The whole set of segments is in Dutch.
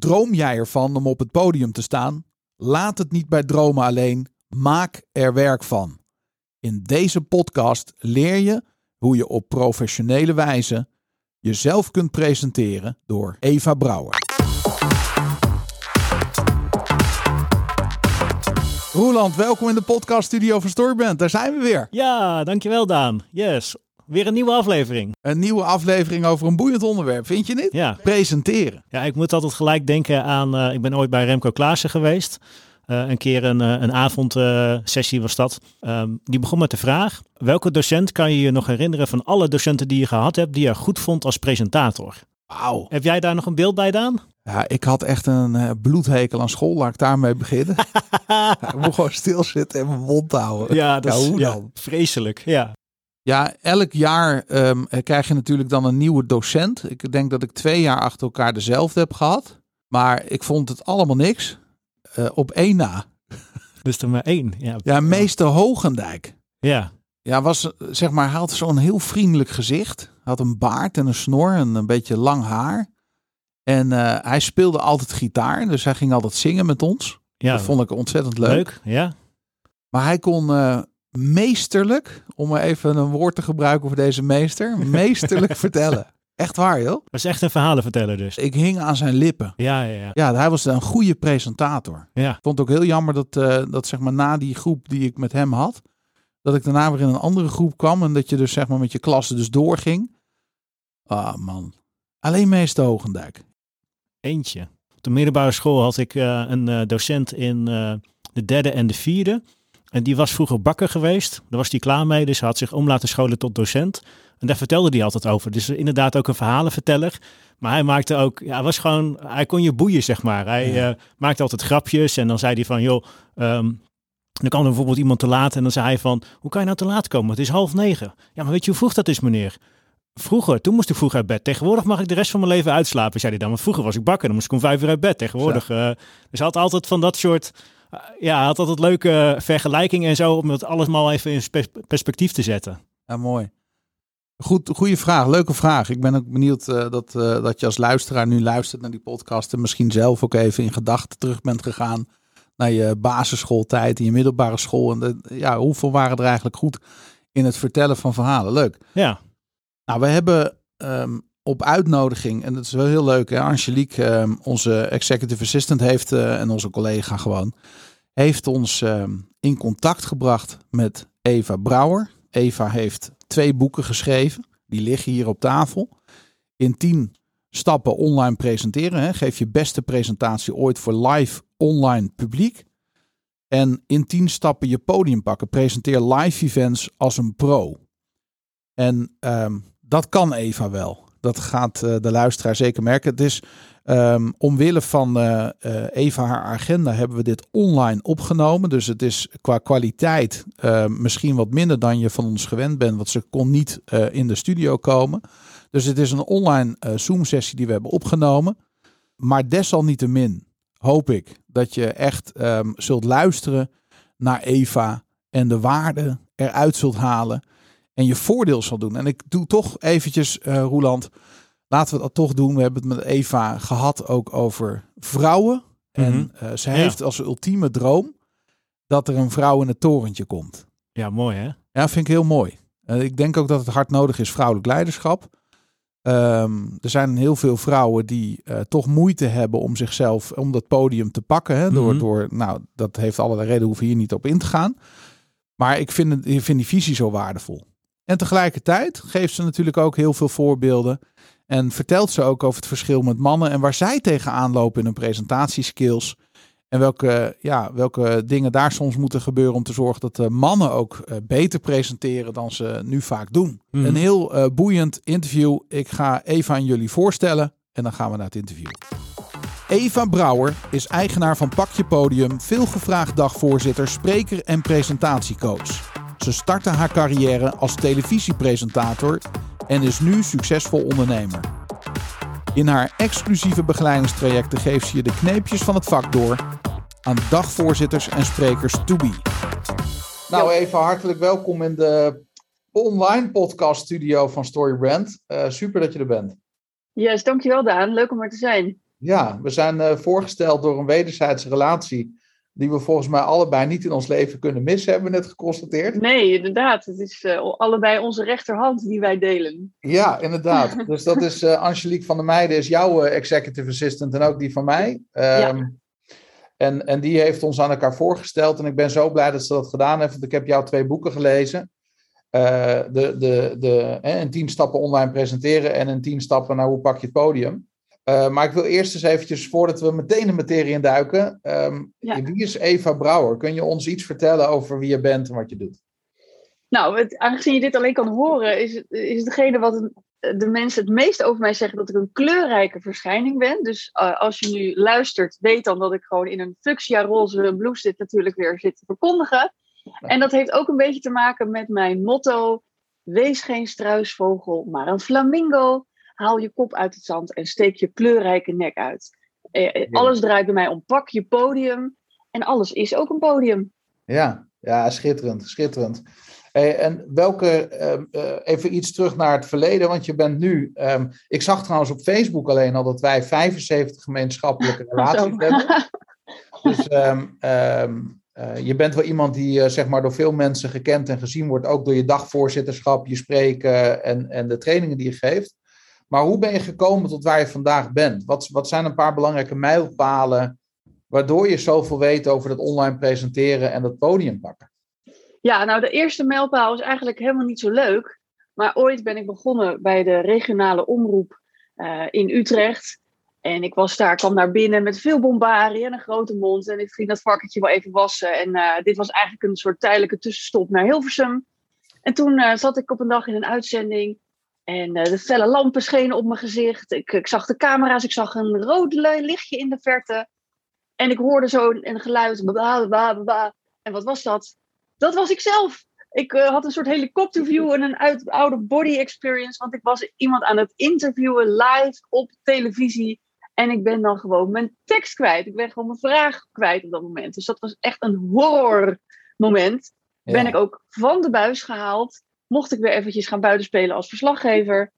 Droom jij ervan om op het podium te staan? Laat het niet bij dromen alleen. Maak er werk van. In deze podcast leer je hoe je op professionele wijze jezelf kunt presenteren door Eva Brouwer. Roeland, welkom in de podcaststudio van Storyband. Daar zijn we weer. Ja, dankjewel Daan. Yes, weer een nieuwe aflevering. Een nieuwe aflevering over een boeiend onderwerp, vind je niet? Ja, Presenteren. ja ik moet altijd gelijk denken aan, eh, ik ben ooit bij Remco Klaassen geweest. Eh, een keer een, eh, een avondsessie was dat. Ehm, die begon met de vraag, welke docent kan je je nog herinneren van alle docenten die je gehad hebt, die je goed vond als presentator? Wauw. Heb jij daar nog een beeld bij, Daan? Ja, ik had echt een bloedhekel aan school. Laat ik daarmee beginnen. Ik moet gewoon stilzitten en mijn mond houden. Ja, dat is hoe ja, dan? vreselijk. Ja. Ja, elk jaar ehm, krijg je natuurlijk dan een nieuwe docent. Ik denk dat ik twee jaar achter elkaar dezelfde heb gehad. Maar ik vond het allemaal niks. Eh, op één na. Dus er maar één. Ja, Ja, meester Hogendijk. ja. Ja, was, zeg maar, hij had zo'n heel vriendelijk gezicht. Had een baard en een snor en een beetje lang haar. En eh, hij speelde altijd gitaar, dus hij ging altijd zingen met ons. ja. Dat vond ik ontzettend leuk. leuk. Ja. Maar hij kon eh, meesterlijk, om maar even een woord te gebruiken voor deze meester, meesterlijk vertellen. Echt waar, joh. Dat is echt een verhalenverteller dus. Ik hing aan zijn lippen. Ja, ja, ja. Ja, hij was een goede presentator. Ja, Ik vond het ook heel jammer dat, eh, dat zeg maar na die groep die ik met hem had, dat ik daarna weer in een andere groep kwam en dat je dus zeg maar met je klasse dus doorging. Ah man, alleen meester Hogendijk. eentje. Op de middelbare school had ik eh, een eh, docent in de derde en de vierde. En die was vroeger bakker geweest. Daar was hij klaar mee, dus hij had zich om laten scholen tot docent. En daar vertelde hij altijd over. Dus inderdaad ook een verhalenverteller. Maar hij maakte ook, ja, hij was gewoon, hij kon je boeien, zeg maar. Hij Ja. eh, maakte altijd grapjes en dan zei hij van, joh, ehm, dan kwam er bijvoorbeeld iemand te laat en dan zei hij van, hoe kan je nou te laat komen? Het is half negen. Ja, maar weet je hoe vroeg dat is, meneer? Vroeger, toen moest ik vroeg uit bed. Tegenwoordig mag ik de rest van mijn leven uitslapen, zei hij dan. Want vroeger was ik bakker, dan moest ik om vijf uur uit bed. Tegenwoordig. eh, dus hij had altijd van dat soort. Eh, ja, hij had altijd leuke vergelijkingen en zo. om het allemaal even in pers- perspectief te zetten. Ja, mooi. Goed, goede vraag, leuke vraag. Ik ben ook benieuwd eh, dat, eh, dat je als luisteraar nu luistert naar die podcast en misschien zelf ook even in gedachten terug bent gegaan naar je basisschooltijd, in je middelbare school. En de, ja, hoeveel waren er eigenlijk goed in het vertellen van verhalen? Leuk. Ja, Nou, we hebben ehm, op uitnodiging, en dat is wel heel leuk, hè, Angelique, ehm, onze executive assistant, heeft, eh, en onze collega gewoon, heeft ons ehm, in contact gebracht met Eva Brouwer. Eva heeft twee boeken geschreven, die liggen hier op tafel. In tien stappen online presenteren. Hè. Geef je beste presentatie ooit voor live online publiek. En in tien stappen je podium pakken. Presenteer live events als een pro. En ehm, dat kan Eva wel. Dat gaat eh, de luisteraar zeker merken. Het is ehm, omwille van eh, Eva haar agenda hebben we dit online opgenomen. Dus het is qua kwaliteit misschien wat minder dan je van ons gewend bent. Want ze kon niet in de studio komen. Dus het is een online eh, Zoom sessie die we hebben opgenomen. Maar desalniettemin hoop ik dat je echt ehm, zult luisteren naar Eva en de waarde eruit zult halen en je voordeel zal doen. En ik doe toch eventjes, eh Roeland, laten we dat toch doen. We hebben het met Eva gehad ook over vrouwen. En Mhm. eh, ze Ja. heeft als ultieme droom dat er een vrouw in het torentje komt. ja mooi hè? Ja, vind ik heel mooi. Eh, ik denk ook dat het hard nodig is, vrouwelijk leiderschap. Ehm, er zijn heel veel vrouwen die toch moeite hebben om zichzelf, om dat podium te pakken. Hè, door, Mhm. door, nou, dat heeft allerlei redenen, hoeven hier niet op in te gaan. Maar ik vind, het, ik vind die visie zo waardevol. En tegelijkertijd geeft ze natuurlijk ook heel veel voorbeelden. En vertelt ze ook over het verschil met mannen en waar zij tegenaan lopen in hun presentatieskills. En welke, ja, welke dingen daar soms moeten gebeuren om te zorgen dat de mannen ook eh, beter presenteren dan ze nu vaak doen. Mhm. Een heel eh, boeiend interview. Ik ga Eva aan jullie voorstellen en dan gaan we naar het interview. Eva Brouwer is eigenaar van Pakje Podium, veelgevraagd dagvoorzitter, spreker en presentatiecoach. Ze startte haar carrière als televisiepresentator en is nu succesvol ondernemer. In haar exclusieve begeleidingstrajecten geeft ze je de kneepjes van het vak door aan dagvoorzitters en sprekers to be. Nou Eva, hartelijk welkom in de online podcast studio van Storybrand. Eh super dat je er bent. Yes, dankjewel Daan. Leuk om er te zijn. Ja, we zijn voorgesteld door een wederzijdse relatie die we volgens mij allebei niet in ons leven kunnen missen, hebben we net geconstateerd. Nee, inderdaad. Het is uh, allebei onze rechterhand die wij delen. Ja, inderdaad. dus dat is uh, Angelique van der Meijden, is jouw uh, executive assistant en ook die van mij. Um, ja. en, en die heeft ons aan elkaar voorgesteld. En ik ben zo blij dat ze dat gedaan heeft, want ik heb jouw twee boeken gelezen. de, de, de, in tien stappen online presenteren en in tien stappen naar hoe pak je het podium. Uh, maar ik wil eerst eens eventjes, voordat we meteen de materie induiken. Um, Wie is Eva Brouwer? Kun je ons iets vertellen over wie je bent en wat je doet? Nou, het, aangezien je dit alleen kan horen, is, is degene wat de mensen het meest over mij zeggen dat ik een kleurrijke verschijning ben. Dus uh, als je nu luistert, weet dan dat ik gewoon in een fuchsia roze blouse dit natuurlijk weer zit te verkondigen. En dat heeft ook een beetje te maken met mijn motto: wees geen struisvogel, maar een flamingo haal je kop uit het zand en steek je kleurrijke nek uit. Eh, eh alles draait bij mij om. Pak je podium. En alles is ook een podium. Ja, ja schitterend, schitterend. Hey, en welke, ehm, eh, even iets terug naar het verleden, want je bent nu. Um, ik zag trouwens op Facebook alleen al dat wij 75 gemeenschappelijke relaties hebben. Dus um, uh, je bent wel iemand die zeg maar door veel mensen gekend en gezien wordt, ook door je dagvoorzitterschap, je spreken en, en de trainingen die je geeft. Maar hoe ben je gekomen tot waar je vandaag bent? Wat, wat zijn een paar belangrijke mijlpalen waardoor je zoveel weet over dat online presenteren en dat podium pakken? Ja, nou de eerste mijlpaal is eigenlijk helemaal niet zo leuk. Maar ooit ben ik begonnen bij de regionale omroep uh, in Utrecht. En ik was daar, kwam daar binnen met veel bombarie en een grote mond. En ik ging dat varkentje wel even wassen. En uh, dit was eigenlijk een soort tijdelijke tussenstop naar Hilversum. En toen uh, zat ik op een dag in een uitzending. En uh, de felle lampen schenen op mijn gezicht. Ik, ik, zag de camera's, ik zag een rood lichtje in de verte. En ik hoorde zo een geluid. Bla, bla, bla, en wat was dat? Dat was ik zelf. Ik uh, had een soort helikopterview en een uit, oude body experience. Want ik was iemand aan het interviewen live op televisie. En ik ben dan gewoon mijn tekst kwijt. Ik ben gewoon mijn vraag kwijt op dat moment. Dus dat was echt een horror moment. Ja. Ben ik ook van de buis gehaald mocht ik weer eventjes gaan buitenspelen als verslaggever.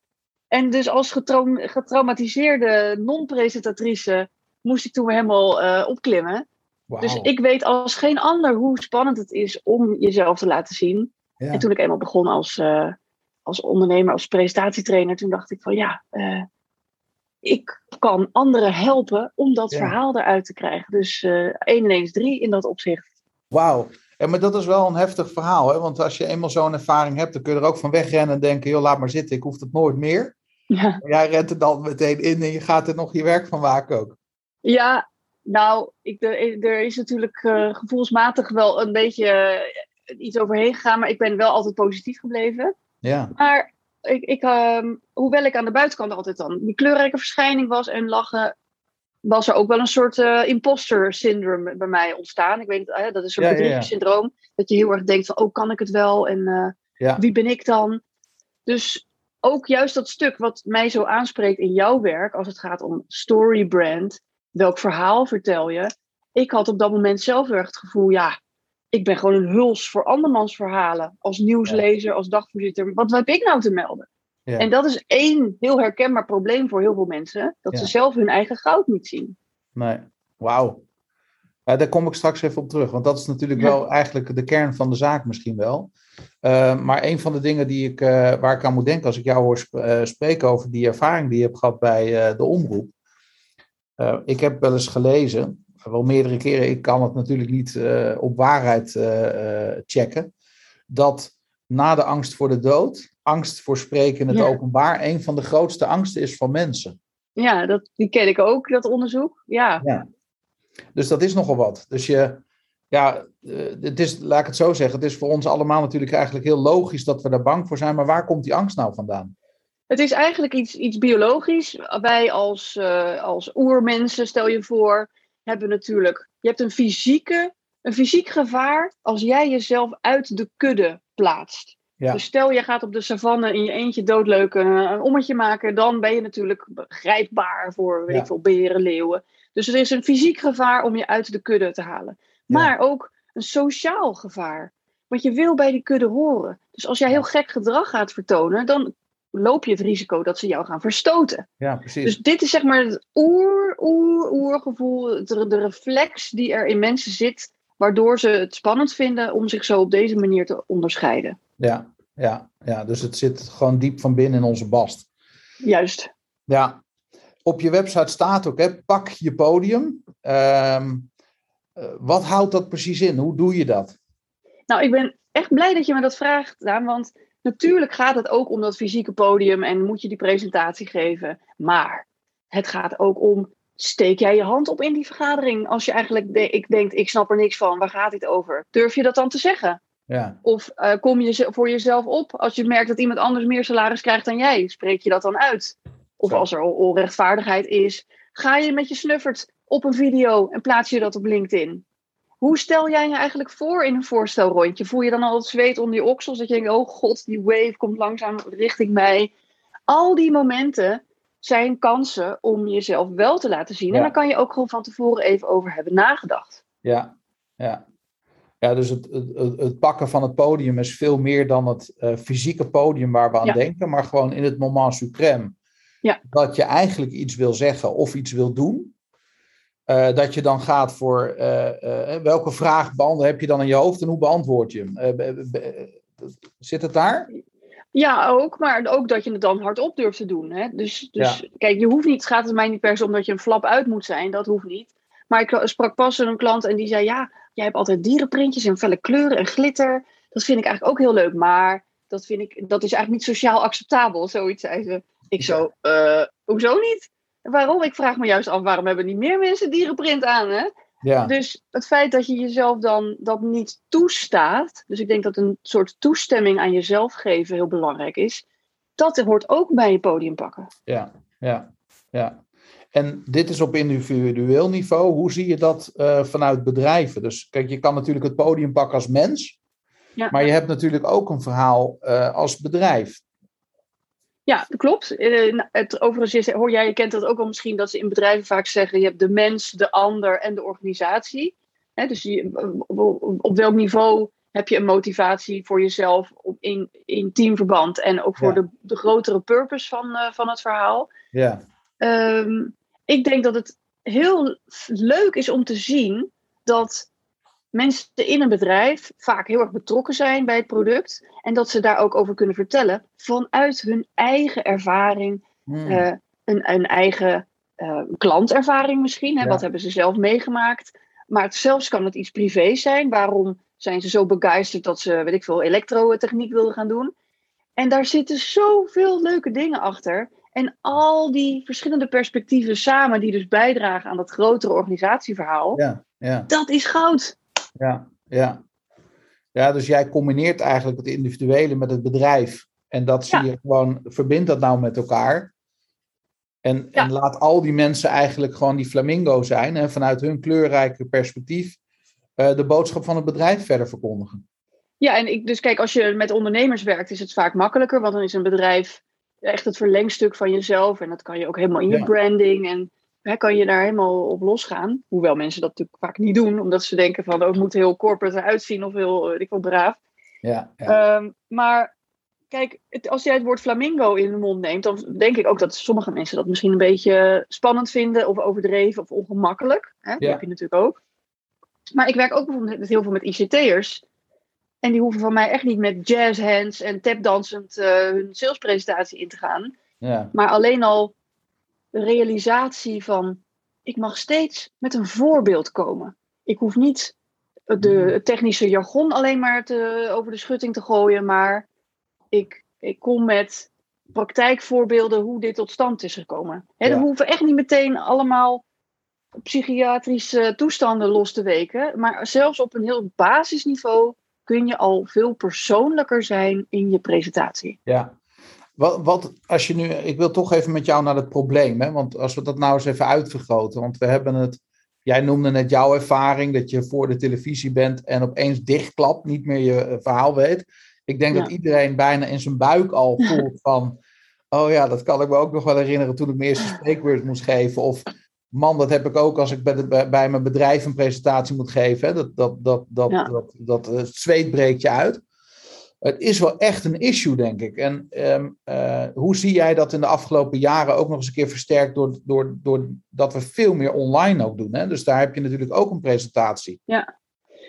En dus als getraumatiseerde non-presentatrice moest ik toen weer helemaal uh, opklimmen. Dus ik weet als geen ander hoe spannend het is om jezelf te laten zien. Ja. En toen ik eenmaal begon als, uh, als ondernemer, als presentatietrainer, toen dacht ik van ja, uh, ik kan anderen helpen om dat ja. verhaal eruit te krijgen. Dus 1 en 1 is 3 in dat opzicht. Wauw. Ja, maar dat is wel een heftig verhaal. Hè? Want als je eenmaal zo'n ervaring hebt, dan kun je er ook van wegrennen en denken: joh, laat maar zitten, ik hoef het nooit meer. Ja. Maar jij rent er dan meteen in en je gaat er nog je werk van maken ook. Ja, nou, ik, er is natuurlijk uh, gevoelsmatig wel een beetje uh, iets overheen gegaan, maar ik ben wel altijd positief gebleven. Ja. Maar ik, ik, uh, hoewel ik aan de buitenkant altijd dan die kleurrijke verschijning was en lachen, was er ook wel een soort uh, imposter syndroom bij mij ontstaan. Ik weet uh, dat is een ja, syndroom. Dat je heel erg denkt van, oh, kan ik het wel? En uh, wie ben ik dan? Dus ook juist dat stuk wat mij zo aanspreekt in jouw werk, als het gaat om story brand, welk verhaal vertel je? Ik had op dat moment zelf erg het gevoel, ja, ik ben gewoon een huls voor andermans verhalen. Als nieuwslezer, als dagvoorzitter. Wat heb ik nou te melden? Ja. En dat is één heel herkenbaar probleem voor heel veel mensen. Dat ja. ze zelf hun eigen goud niet zien. Nee, wauw. Uh, daar kom ik straks even op terug. Want dat is natuurlijk ja. wel eigenlijk de kern van de zaak misschien wel. Uh, maar een van de dingen die ik, uh, waar ik aan moet denken als ik jou hoor sp spreken over die ervaring die je hebt gehad bij de omroep. ik heb wel eens gelezen, wel meerdere keren, ik kan het natuurlijk niet op waarheid checken. Dat na de angst voor de dood angst voor spreken in het ja. openbaar een van de grootste angsten is van mensen. Ja, dat, die ken ik ook, dat onderzoek. Ja. ja. Dus dat is nogal wat. Dus je, ja, eh, het is, laat ik het zo zeggen, het is voor ons allemaal natuurlijk eigenlijk heel logisch dat we daar bang voor zijn. Maar waar komt die angst nou vandaan? Het is eigenlijk iets, iets biologisch. Wij als, uh, als oermensen, stel je voor, hebben natuurlijk, je hebt een fysieke, een fysiek gevaar als jij jezelf uit de kudde plaatst. Ja. Dus stel je gaat op de savanne in je eentje doodleuk een, een ommetje maken, dan ben je natuurlijk grijpbaar voor weet ja. ik veel, beren, leeuwen. Dus er is een fysiek gevaar om je uit de kudde te halen. Maar ja. ook een sociaal gevaar. Want je wil bij die kudde horen. Dus als jij heel gek gedrag gaat vertonen, dan loop je het risico dat ze jou gaan verstoten. Ja, precies. Dus dit is zeg maar het oer, oer, oergevoel, de, de reflex die er in mensen zit, waardoor ze het spannend vinden om zich zo op deze manier te onderscheiden. Ja, ja, ja, dus het zit gewoon diep van binnen in onze bast. Juist. Ja, op je website staat ook, hè, pak je podium. Ehm, eh, wat houdt dat precies in? Hoe doe je dat? Nou, ik ben echt blij dat je me dat vraagt, Daan, want natuurlijk gaat het ook om dat fysieke podium en moet je die presentatie geven. Maar het gaat ook om, steek jij je hand op in die vergadering als je eigenlijk de, ik denkt, ik snap er niks van, waar gaat dit over? Durf je dat dan te zeggen? Ja, Of eh, kom je voor jezelf op als je merkt dat iemand anders meer salaris krijgt dan jij? Spreek je dat dan uit? Of als er on- onrechtvaardigheid is, ga je met je snuffert op een video en plaats je dat op LinkedIn? Hoe stel jij je eigenlijk voor in een voorstelrondje? Voel je dan al het zweet onder je oksels? Dat je denkt, oh god, die wave komt langzaam richting mij. Al die momenten zijn kansen om jezelf wel te laten zien. Ja. En daar kan je ook gewoon van tevoren even over hebben nagedacht. ja, ja. Ja, dus het, het, het- het pakken van het podium is veel meer dan het eh, fysieke podium waar we aan Ja. denken, maar gewoon in het moment suprem. Ja. Dat je eigenlijk iets wil zeggen of iets wil doen. Eh, dat je dan gaat voor eh, welke vraag heb je dan in je hoofd en hoe beantwoord je hem? Be- be- zit het daar? Ja, ook, maar ook dat je het dan hardop durft te doen. Hè? Dus, dus kijk, je hoeft niet, het gaat er mij niet per se om dat je een flap uit moet zijn, dat hoeft niet. Maar ik sprak pas een klant en die zei: Ja, jij hebt altijd dierenprintjes in felle kleuren en glitter. Dat vind ik eigenlijk ook heel leuk, maar dat, vind ik, dat is eigenlijk niet sociaal acceptabel, zoiets zei ze. Ik zo, eh, hoezo niet? Waarom? Ik vraag me juist af, waarom hebben niet meer mensen dierenprint aan? Hè? Ja, Dus het feit dat je jezelf dan dat niet toestaat, dus ik denk dat een soort toestemming aan jezelf geven heel belangrijk is, dat hoort ook bij je podium pakken. ja, ja, ja. En dit is op individueel niveau. Hoe zie je dat eh, vanuit bedrijven? Dus kijk, je kan natuurlijk het podium pakken als mens, Ja. maar je hebt natuurlijk ook een verhaal eh, als bedrijf. Ja, dat klopt. Eh, nou, het, overigens is, hoor jij, je kent dat ook wel misschien, dat ze in bedrijven vaak zeggen, je hebt de mens, de ander en de organisatie. Dus je, op, welk niveau heb je een motivatie voor jezelf op, in, in teamverband en ook voor Ja. de, de grotere purpose van, van het verhaal. Ja, Ehm, ik denk dat het heel leuk is om te zien dat mensen in een bedrijf vaak heel erg betrokken zijn bij het product. En dat ze daar ook over kunnen vertellen vanuit hun eigen ervaring, Hmm. eh, een, een eigen eh, klantervaring misschien. Hè? Ja. Wat hebben ze zelf meegemaakt? Maar het, zelfs kan het iets privés zijn. Waarom zijn ze zo begeisterd dat ze, weet ik veel, elektrotechniek wilden gaan doen? En daar zitten zoveel leuke dingen achter. En al die verschillende perspectieven samen, die dus bijdragen aan dat grotere organisatieverhaal, ja, ja, dat is goud. ja, ja. Ja, dus jij combineert eigenlijk het individuele met het bedrijf. En dat zie Ja. je gewoon, verbind dat nou met elkaar. En, Ja. en laat al die mensen eigenlijk gewoon die flamingo zijn. En vanuit hun kleurrijke perspectief eh, de boodschap van het bedrijf verder verkondigen. Ja, en ik, dus kijk, als je met ondernemers werkt, is het vaak makkelijker, want dan is een bedrijf echt het verlengstuk van jezelf. En dat kan je ook helemaal in je Ja. branding en hè, kan je daar helemaal op losgaan. Hoewel mensen dat natuurlijk vaak niet doen, omdat ze denken van, oh, het moet heel corporate eruit zien of heel, eh, ik wel, braaf. Ja, ja. Ehm, maar kijk, het, als jij het woord flamingo in de mond neemt, dan denk ik ook dat sommige mensen dat misschien een beetje spannend vinden of overdreven of ongemakkelijk. Hè? Dat heb je natuurlijk ook. Maar ik werk ook bijvoorbeeld met heel veel met ICT'ers. En die hoeven van mij echt niet met jazz hands en tapdansend eh, hun salespresentatie in te gaan. ja. Maar alleen al de realisatie van, ik mag steeds met een voorbeeld komen. Ik hoef niet de, het technische jargon alleen maar te, over de schutting te gooien, maar ik, ik kom met praktijkvoorbeelden hoe dit tot stand is gekomen. Ja. We hoeven echt niet meteen allemaal psychiatrische toestanden los te weken, maar zelfs op een heel basisniveau kun je al veel persoonlijker zijn in je presentatie. Ja. Wat, wat als je nu, ik wil toch even met jou naar het probleem, hè? want als we dat nou eens even uitvergroten, want we hebben het, jij noemde net jouw ervaring dat je voor de televisie bent en opeens dichtklapt, niet meer je eh, verhaal weet. Ik denk Ja. dat iedereen bijna in zijn buik al voelt van, oh ja, dat kan ik me ook nog wel herinneren toen ik mijn eerste spreekbeurt moest geven. Of man, dat heb ik ook als ik bij, de- bij, bij mijn bedrijf een presentatie moet geven. Hè? Dat, dat, dat, dat, Ja. dat, dat, eh, het zweet breekt je uit. het is wel echt een issue, denk ik. En ehm, eh, hoe zie jij dat in de afgelopen jaren ook nog eens een keer versterkt door, door, door dat we veel meer online ook doen? Hè? Dus daar heb je natuurlijk ook een presentatie. Ja,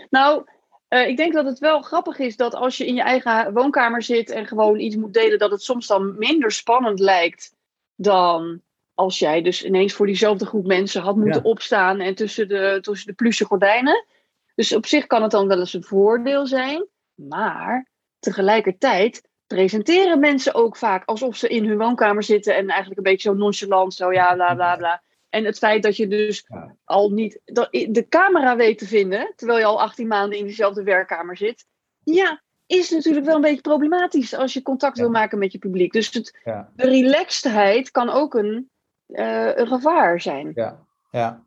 nou, uh, ik denk dat het wel grappig is dat als je in je eigen woonkamer zit en gewoon iets moet delen, dat het soms dan minder spannend lijkt dan als jij dus ineens voor diezelfde groep mensen had moeten ja. opstaan en tussen de, tussen de pluche gordijnen. Dus op zich kan het dan wel eens een voordeel zijn. Maar tegelijkertijd presenteren mensen ook vaak alsof ze in hun woonkamer zitten en eigenlijk een beetje zo nonchalant, zo ja, bla bla bla. En het feit dat je dus ja. al niet de camera weet te vinden, terwijl je al 18 maanden in diezelfde werkkamer zit, ja, is natuurlijk wel een beetje problematisch als je contact ja. wil maken met je publiek. Dus het, ja. de relaxedheid kan ook een, uh, een gevaar zijn. Ja, ja.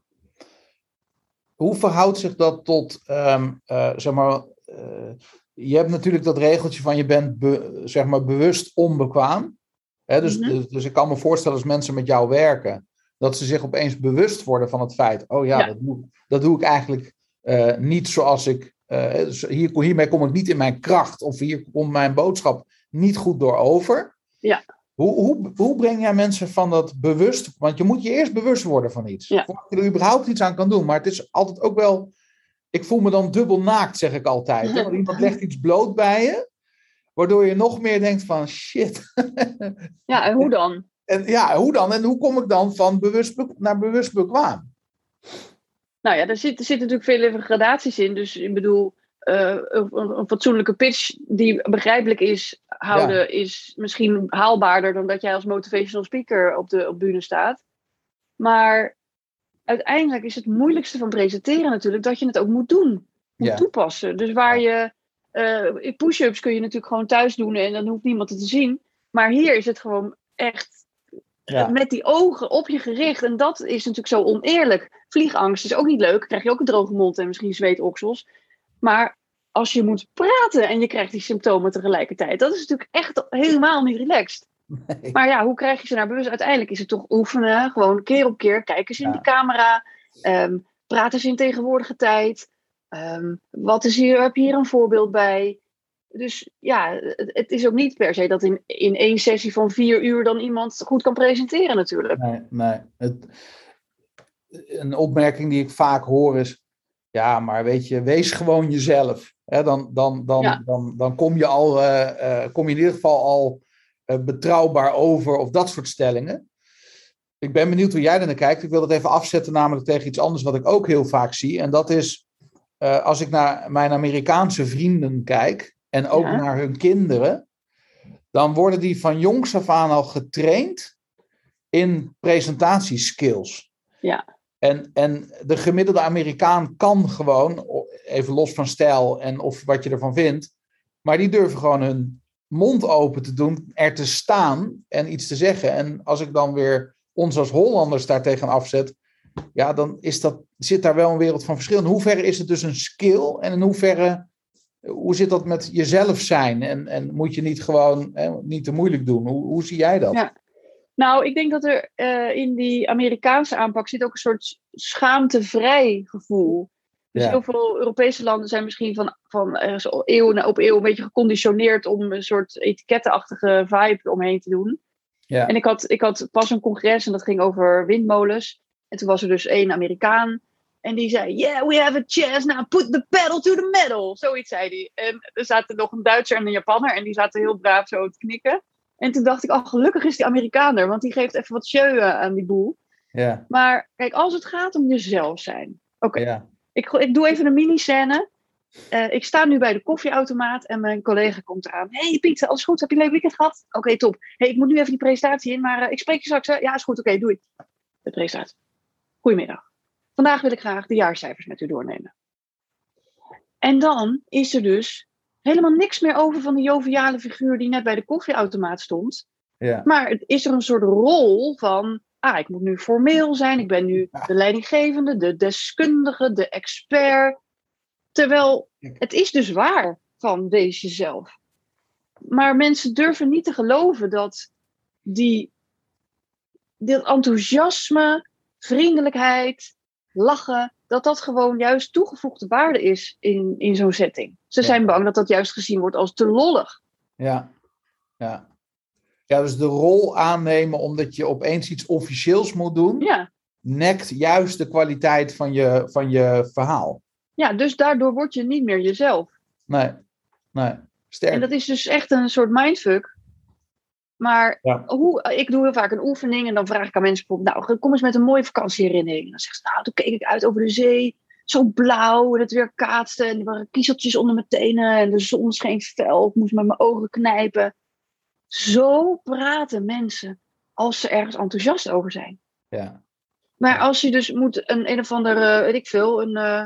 Hoe verhoudt zich dat tot, um, uh, zeg maar, uh, je hebt natuurlijk dat regeltje van je bent be, zeg maar bewust onbekwaam. Hè, dus, mm -hmm. dus, dus, ik kan me voorstellen als mensen met jou werken, dat ze zich opeens bewust worden van het feit, oh ja, ja. Dat, doe, dat doe ik eigenlijk niet zoals ik, uh, hier, hiermee kom ik niet in mijn kracht of hier komt mijn boodschap niet goed door over. Ja. Hoe, hoe, hoe breng jij mensen van dat bewust, want je moet je eerst bewust worden van iets, ja. voordat je er überhaupt iets aan kan doen, maar het is altijd ook wel ik voel me dan dubbel naakt, zeg ik altijd. Hè? Want iemand legt iets bloot bij je, waardoor je nog meer denkt van shit. Ja, en hoe dan? En, ja, hoe dan? En hoe kom ik dan van bewust naar bewust bekwaam? Nou ja, er zitten zit natuurlijk veel gradaties in. Dus ik bedoel, een, een, fatsoenlijke pitch die begrijpelijk is houden, ja. is misschien haalbaarder dan dat jij als motivational speaker op de op bühne staat. Maar uiteindelijk is het moeilijkste van presenteren natuurlijk dat je het ook moet doen. Moet ja. toepassen. Dus waar je. Uh, push-ups kun je natuurlijk gewoon thuis doen en dan hoeft niemand het te zien. Maar hier is het gewoon echt ja. met die ogen op je gericht. En dat is natuurlijk zo oneerlijk. Vliegangst is ook niet leuk. Dan krijg je ook een droge mond en misschien zweetoksels. Maar als je moet praten en je krijgt die symptomen tegelijkertijd, dat is natuurlijk echt helemaal niet relaxed. Nee. Maar ja, hoe krijg je ze naar bewust? Uiteindelijk is het toch oefenen. Gewoon keer op keer. Kijken ze in ja. de camera. Um, praten ze in tegenwoordige tijd. Um, wat is hier, heb je hier een voorbeeld bij? Dus ja, het, het, is ook niet per se dat in, in één sessie van vier uur dan iemand goed kan presenteren natuurlijk. Nee, nee. Het, een opmerking die ik vaak hoor is, ja, maar weet je, wees gewoon jezelf. He, dan, dan, dan, ja. dan, dan kom je al, uh, uh, kom je in ieder geval al uh, betrouwbaar over of dat soort stellingen. Ik ben benieuwd hoe jij er naar kijkt. Ik wil dat even afzetten, namelijk tegen iets anders wat ik ook heel vaak zie. En dat is als ik naar mijn Amerikaanse vrienden kijk en ook ja. naar hun kinderen, dan worden die van jongs af aan al getraind in presentatieskills. Ja. En, en de gemiddelde Amerikaan kan gewoon, even los van stijl en of wat je ervan vindt, maar die durven gewoon hun mond open te doen, er te staan en iets te zeggen. En als ik dan weer ons als Hollanders daar tegen afzet, ja, dan is dat, zit daar wel een wereld van verschil. In hoeverre is het dus een skill en in hoeverre, hoe zit dat met jezelf zijn? En, en moet je niet gewoon hè, niet te moeilijk doen? Hoe, hoe zie jij dat? Ja. Nou, ik denk dat er uh, in die Amerikaanse aanpak zit ook een soort schaamtevrij gevoel. Dus ja. heel veel Europese landen zijn misschien van, van uh, eeuw op eeuw een beetje geconditioneerd om een soort etikettenachtige vibe omheen te doen. Ja. En ik had, ik had pas een congres en dat ging over windmolens. En toen was er dus één Amerikaan. En die zei, yeah, we have a chance now, put the pedal to the metal. Zoiets zei hij. En er zaten nog een Duitser en een Japanner. En die zaten heel braaf zo te knikken. En toen dacht ik, oh, gelukkig is die Amerikaner. Want die geeft even wat show aan die boel. Ja. Maar kijk, als het gaat om jezelf zijn. Oké, okay. ja. ik, ik doe even een mini-scène. Uh, ik sta nu bij de koffieautomaat en mijn collega komt eraan. hey Piet, alles goed? Heb je een leuk weekend gehad? Oké, okay, top. hey, ik moet nu even die presentatie in, maar uh, ik spreek je straks. Hè? Ja, is goed. Oké, okay, doei. De presentatie. Goedemiddag. Vandaag wil ik graag de jaarcijfers met u doornemen. En dan is er dus helemaal niks meer over van die joviale figuur die net bij de koffieautomaat stond. Ja. Maar is er een soort rol van, ah, ik moet nu formeel zijn, ik ben nu de leidinggevende, de deskundige, de expert. Terwijl het is dus waar van wees jezelf. Maar mensen durven niet te geloven dat die, dit enthousiasme, vriendelijkheid, lachen, dat dat gewoon juist toegevoegde waarde is in, in zo'n setting. Ze ja. zijn bang dat dat juist gezien wordt als te lollig. Ja, ja. Ja, dus de rol aannemen omdat je opeens iets officieels moet doen, Ja. nekt juist de kwaliteit van je, van je verhaal. ja, dus daardoor word je niet meer jezelf. Nee, nee. Sterk. En dat is dus echt een soort mindfuck. Maar Ja. hoe, ik doe heel vaak een oefening en dan vraag ik aan mensen bijvoorbeeld, nou, kom eens met een mooie vakantieherinnering. En dan zegt ze, nou, toen keek ik uit over de zee, zo blauw en het weer kaatste en er waren kiezeltjes onder mijn tenen en de zon scheen fel. Ik moest met mijn ogen knijpen. Zo praten mensen als ze ergens enthousiast over zijn. Ja, Maar als je dus moet een een of andere, weet ik veel, een, eh,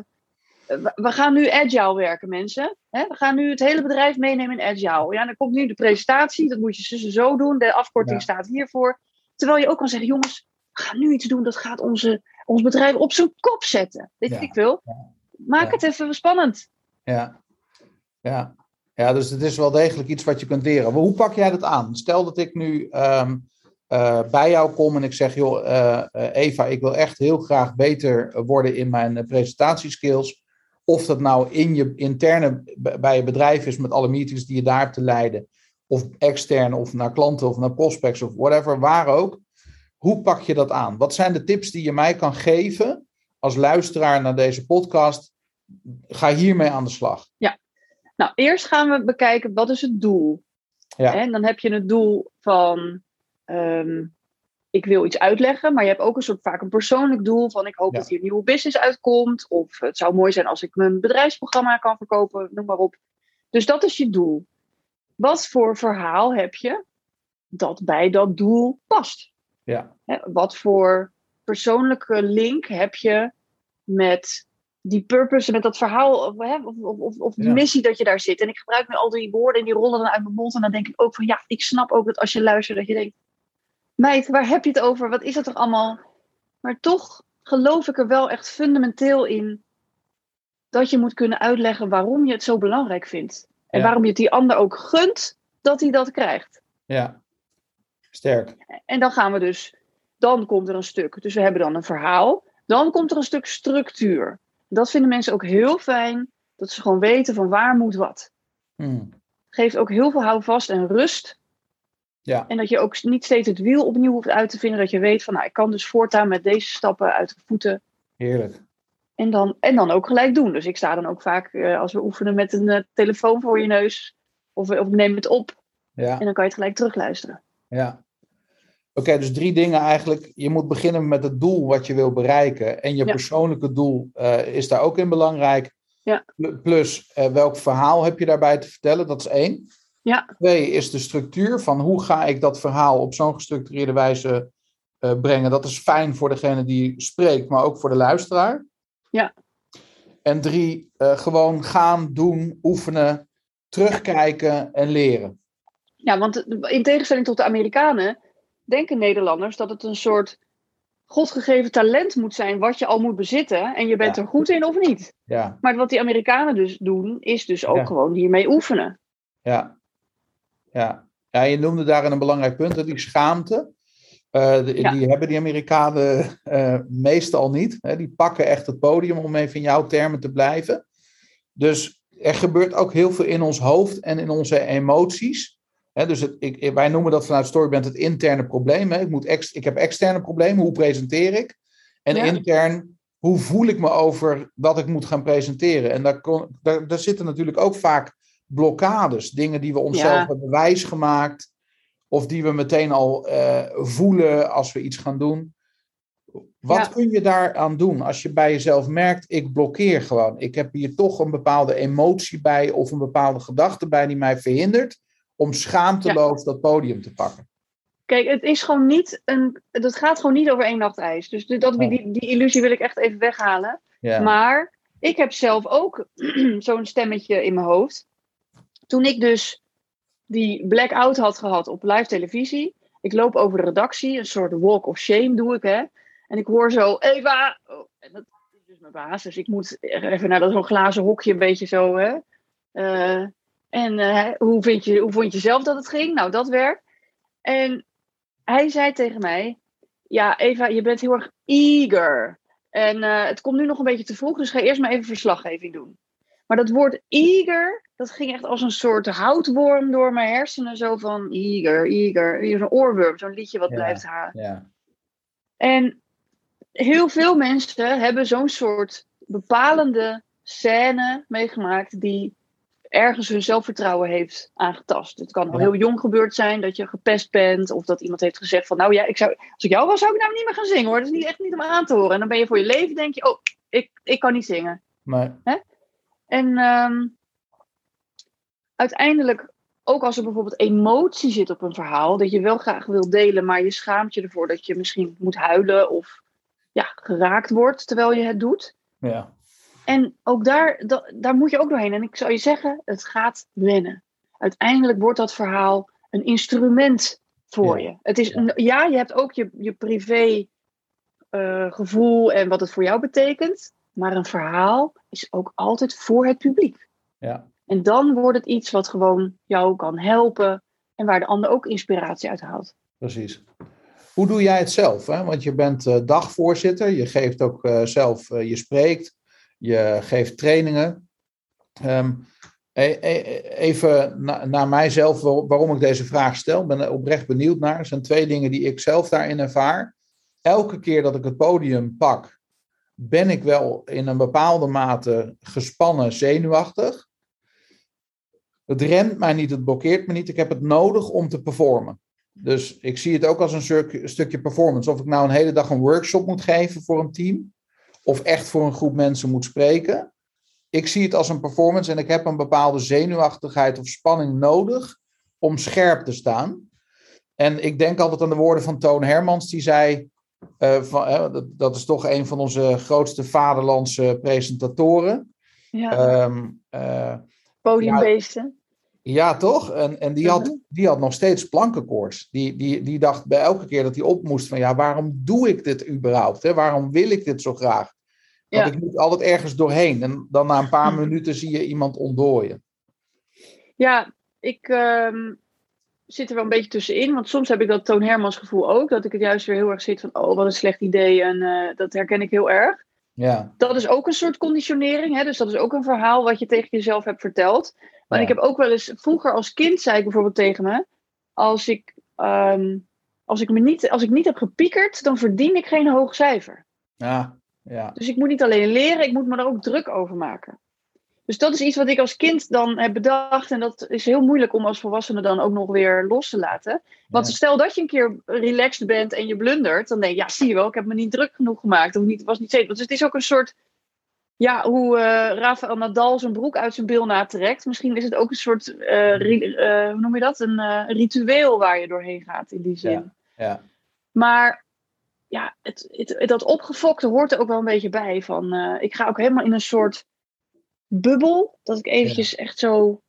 we- gaan nu agile werken, mensen. We gaan nu het hele bedrijf meenemen in agile. Ja, dan komt nu de presentatie, dat moet je zo- zo doen. De afkorting Ja. staat hiervoor. Terwijl je ook kan zeggen, jongens, we gaan nu iets doen dat gaat onze, ons bedrijf op zijn kop zetten. Weet Ja. ik veel. Maak Ja. het even spannend. ja, ja. Ja, dus het is wel degelijk iets wat je kunt leren. Maar hoe pak jij dat aan? Stel dat ik nu ehm, eh, bij jou kom en ik zeg, joh, eh, eh, Eva, ik wil echt heel graag beter worden in mijn presentatieskills. Of dat nou in je interne bij je bedrijf is met alle meetings die je daar hebt te leiden. Of extern of naar klanten of naar prospects of whatever, waar ook. Hoe pak je dat aan? Wat zijn de tips die je mij kan geven als luisteraar naar deze podcast? Ga hiermee aan de slag. Nou, eerst gaan we bekijken, wat is het doel? Ja. En dan heb je het doel van, ehm, ik wil iets uitleggen, maar je hebt ook een soort vaak een persoonlijk doel van, ik hoop Ja. dat hier een nieuwe business uitkomt, of het zou mooi zijn als ik mijn bedrijfsprogramma kan verkopen, noem maar op. Dus dat is je doel. Wat voor verhaal heb je dat bij dat doel past? Ja, wat voor persoonlijke link heb je met die purpose, met dat verhaal of, hè, of, of, of, of die Ja. missie dat je daar zit. En ik gebruik nu al die woorden en die rollen dan uit mijn mond. En dan denk ik ook van ja, ik snap ook dat als je luistert dat je denkt, meid, waar heb je het over? Wat is dat toch allemaal? Maar toch geloof ik er wel echt fundamenteel in dat je moet kunnen uitleggen waarom je het zo belangrijk vindt. En Ja. waarom je het die ander ook gunt dat hij dat krijgt. ja. Sterk. En dan gaan we dus, dan komt er een stuk. Dus we hebben dan een verhaal. Dan komt er een stuk structuur. Dat vinden mensen ook heel fijn, dat ze gewoon weten van waar moet wat. Hmm. Geeft ook heel veel houvast en rust. Ja, En dat je ook niet steeds het wiel opnieuw hoeft uit te vinden. Dat je weet van, nou, ik kan dus voortaan met deze stappen uit de voeten. heerlijk. En dan, en dan ook gelijk doen. Dus ik sta dan ook vaak, eh, als we oefenen, met een eh, telefoon voor je neus. Of, of neem het op. Ja. En dan kan je het gelijk terugluisteren. Ja. Oké, dus drie dingen eigenlijk. Je moet beginnen met het doel wat je wil bereiken. En je Ja. persoonlijke doel eh, is daar ook in belangrijk. Ja. Pl- Plus, eh, welk verhaal heb je daarbij te vertellen? Dat is één. Ja. Twee is de structuur van hoe ga ik dat verhaal op zo'n gestructureerde wijze eh, brengen. Dat is fijn voor degene die spreekt, maar ook voor de luisteraar. Ja. En drie, eh, gewoon gaan, doen, oefenen, terugkijken en leren. Ja, want in tegenstelling tot de Amerikanen denken Nederlanders dat het een soort godgegeven talent moet zijn wat je al moet bezitten en je bent Ja. er goed in of niet. Ja, Maar wat die Amerikanen dus doen, is dus ook Ja. gewoon hiermee oefenen. ja. Ja. ja, je noemde daarin een belangrijk punt, hè, die schaamte. Eh, de- Ja. Die hebben die Amerikanen eh, meestal niet. Hè. Die pakken echt het podium om even in jouw termen te blijven. Dus er gebeurt ook heel veel in ons hoofd en in onze emoties. Hè, dus het, ik, wij noemen dat vanuit Storyband het interne probleem. Hè. Ik, moet ex, ik heb externe problemen, hoe presenteer ik? En Ja. intern, hoe voel ik me over wat ik moet gaan presenteren? En daar, kon, daar, daar zitten natuurlijk ook vaak blokkades. Dingen die we onszelf Ja. hebben wijsgemaakt. Of die we meteen al eh, voelen als we iets gaan doen. Wat Ja. kun je daaraan doen als je bij jezelf merkt, ik blokkeer gewoon. Ik heb hier toch een bepaalde emotie bij of een bepaalde gedachte bij die mij verhindert om schaamteloos dat podium te pakken. Kijk, het is gewoon niet een. Dat gaat gewoon niet over één nacht ijs. Dus dat, die, die illusie wil ik echt even weghalen. Ja. Maar ik heb zelf ook zo'n stemmetje in mijn hoofd. Toen ik dus die blackout had gehad op live televisie. Ik loop over de redactie, een soort walk of shame doe ik, hè. En ik hoor zo, Eva! Oh, en dat is dus mijn baas, dus ik moet even naar dat zo'n glazen hokje een beetje zo, hè. Eh, en eh, hoe, vind je, hoe vond je zelf dat het ging? Nou, dat werkt. En hij zei tegen mij, ja, Eva, je bent heel erg eager. En eh, het komt nu nog een beetje te vroeg, dus ga eerst maar even verslaggeving doen. Maar dat woord eager, dat ging echt als een soort houtworm door mijn hersenen. Zo van eager, eager. Zo'n oorworm, zo'n liedje wat Ja. blijft haar. Ja. En heel veel mensen hebben zo'n soort bepalende scène meegemaakt die ergens hun zelfvertrouwen heeft aangetast. Het kan al heel jong gebeurd zijn dat je gepest bent of dat iemand heeft gezegd van nou ja, ik zou, als ik jou was zou ik nou niet meer gaan zingen hoor. Dat is niet, echt niet om aan te horen. En dan ben je voor je leven denk je, oh, ik, ik kan niet zingen. Maar, En ehm, uiteindelijk, ook als er bijvoorbeeld emotie zit op een verhaal, dat je wel graag wil delen, maar je schaamt je ervoor dat je misschien moet huilen of ja, geraakt wordt terwijl je het doet. ja. En ook daar, da- daar moet je ook doorheen. En ik zou je zeggen, het gaat wennen. Uiteindelijk wordt dat verhaal een instrument voor Ja. je. Het is, Ja. een- ja, je hebt ook je, je privé eh, gevoel en wat het voor jou betekent. Maar een verhaal is ook altijd voor het publiek. ja. En dan wordt het iets wat gewoon jou kan helpen. En waar de ander ook inspiratie uit haalt. Precies. Hoe doe jij het zelf? Hè? Want je bent eh, dagvoorzitter, je geeft ook eh, zelf, eh, je spreekt, je geeft trainingen. Ehm, e- e- even na- naar mijzelf, waar- waarom ik deze vraag stel, ben er oprecht benieuwd naar. Er zijn twee dingen die ik zelf daarin ervaar. Elke keer dat ik het podium pak, ben ik wel in een bepaalde mate gespannen, zenuwachtig. Het remt mij niet, het blokkeert me niet. Ik heb het nodig om te performen. Dus ik zie het ook als een stuk- stukje performance. Of ik nou een hele dag een workshop moet geven voor een team, of echt voor een groep mensen moet spreken. Ik zie het als een performance en ik heb een bepaalde zenuwachtigheid of spanning nodig om scherp te staan. En ik denk altijd aan de woorden van Toon Hermans, die zei: eh, van, hè, dat, dat is toch een van onze grootste vaderlandse presentatoren. Ja, Ehm, eh, podiumbeesten. ja, toch? En, en die, had, Mhm. die had nog steeds plankenkoorts. Die, die, die dacht bij elke keer dat hij op moest van... ja, waarom doe ik dit überhaupt? Hè? Waarom wil ik dit zo graag? Want Ja. ik moet altijd ergens doorheen. En dan na een paar Mhm. minuten zie je iemand ontdooien. Ja, ik ehm, zit er wel een beetje tussenin. Want soms heb ik dat Toon Hermans gevoel ook. Dat ik het juist weer heel erg zit van, oh, wat een slecht idee. En eh, dat herken ik heel erg. Ja, Dat is ook een soort conditionering. Hè? Dus dat is ook een verhaal wat je tegen jezelf hebt verteld. Maar Ja. ik heb ook wel eens, vroeger als kind zei ik bijvoorbeeld tegen me. Als ik, ehm, als ik, me niet, als ik niet heb gepiekerd, dan verdien ik geen hoog cijfer. ja, ja. Dus ik moet niet alleen leren, ik moet me er ook druk over maken. Dus dat is iets wat ik als kind dan heb bedacht. En dat is heel moeilijk om als volwassene dan ook nog weer los te laten. Want Ja. stel dat je een keer relaxed bent en je blundert. Dan denk je, ja zie je wel, ik heb me niet druk genoeg gemaakt. Of niet, was niet zeker. Dus het is ook een soort, ja, hoe eh Rafael Nadal zijn broek uit zijn bil natrekt. Misschien is het ook een soort, eh, ri- eh, hoe noem je dat? Een ritueel waar je doorheen gaat in die zin. Ja. ja. Maar ja, het, het, dat opgefokte hoort er ook wel een beetje bij. Van, ik ga ook helemaal in een soort bubbel. Dat ik eventjes echt zo...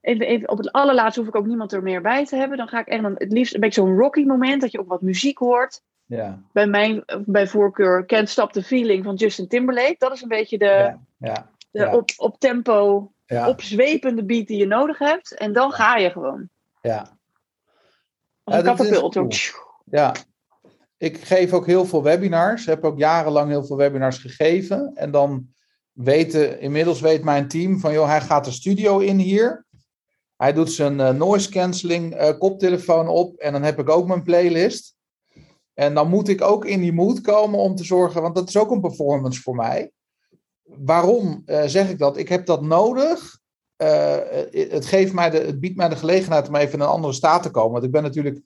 Even, even, op het allerlaatste hoef ik ook niemand er meer bij te hebben. Dan ga ik echt dan, het liefst een beetje zo'n rocky moment. Dat je ook wat muziek hoort. ja. Bij mijn bij voorkeur Can't Stop the Feeling van Justin Timberlake. Dat is een beetje de, ja, ja, de op, op tempo, opzwepende beat die je nodig hebt. En dan ga je gewoon. ja. Als een katapult. cool. Ja, ik geef ook heel veel webinars. Heb ook jarenlang heel veel webinars gegeven. En dan weten, inmiddels weet mijn team van, joh, hij gaat de studio in hier. Hij doet zijn eh, noise cancelling eh, koptelefoon op. En dan heb ik ook mijn playlist. En dan moet ik ook in die mood komen om te zorgen, want dat is ook een performance voor mij. Waarom eh, zeg ik dat? Ik heb dat nodig. Het, geeft mij de, het biedt mij de gelegenheid om even in een andere staat te komen. Want ik ben natuurlijk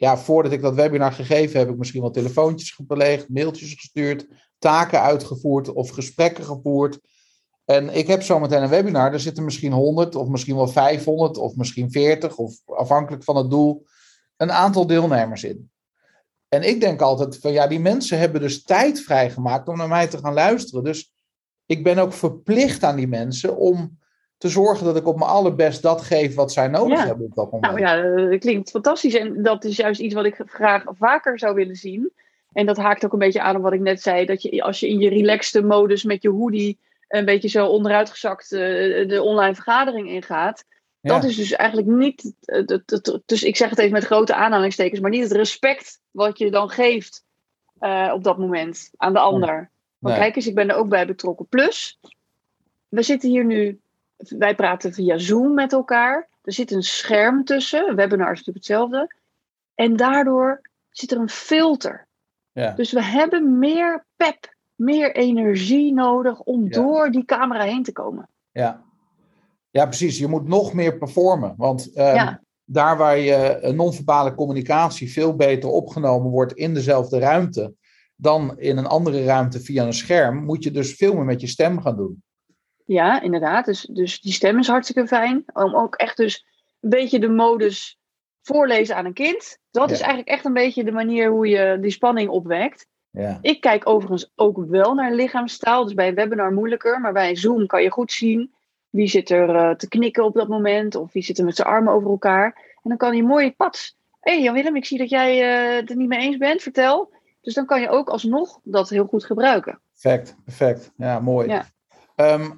ja, voordat ik dat webinar gegeven heb, heb ik misschien wel telefoontjes gepleegd, mailtjes gestuurd, taken uitgevoerd of gesprekken gevoerd. En ik heb zometeen een webinar, daar zitten misschien 100 of misschien wel 500 of misschien 40 of afhankelijk van het doel, een aantal deelnemers in. En ik denk altijd van ja, die mensen hebben dus tijd vrijgemaakt om naar mij te gaan luisteren. Dus ik ben ook verplicht aan die mensen om te zorgen dat ik op mijn allerbest dat geef wat zij nodig Ja. hebben op dat moment. Nou ja, dat klinkt fantastisch. En dat is juist iets wat ik graag vaker zou willen zien. En dat haakt ook een beetje aan op wat ik net zei. Dat je als je in je relaxte modus met je hoodie een beetje zo onderuitgezakt eh, de online vergadering ingaat. Ja. Dat is dus eigenlijk niet, het- het- het- dus ik zeg het even met grote aanhalingstekens, maar niet het respect wat je dan geeft eh, op dat moment aan de ander. Nee. kijk eens, ik ben er ook bij betrokken. Plus, we zitten hier nu, wij praten via Zoom met elkaar. Er zit een scherm tussen, webinar is natuurlijk hetzelfde. En daardoor zit er een filter. Ja. Dus we hebben meer pep, meer energie nodig om Ja. door die camera heen te komen. Ja. ja, precies. Je moet nog meer performen. Want ehm, Ja. daar waar je non-verbale communicatie veel beter opgenomen wordt in dezelfde ruimte dan in een andere ruimte via een scherm, moet je dus veel meer met je stem gaan doen. Ja, inderdaad. Dus, dus die stem is hartstikke fijn. Om ook echt dus een beetje de modus voorlezen aan een kind. Dat Ja. is eigenlijk echt een beetje de manier hoe je die spanning opwekt. Ja, Ik kijk overigens ook wel naar lichaamstaal. Dus bij een webinar moeilijker. Maar bij Zoom kan je goed zien wie zit er eh, te knikken op dat moment. Of wie zit er met zijn armen over elkaar. En dan kan hij mooi pats. Hé hey Jan-Willem, ik zie dat jij eh, het er niet mee eens bent. Vertel. Dus dan kan je ook alsnog dat heel goed gebruiken. perfect. Perfect. Ja, mooi. Ja. Ehm,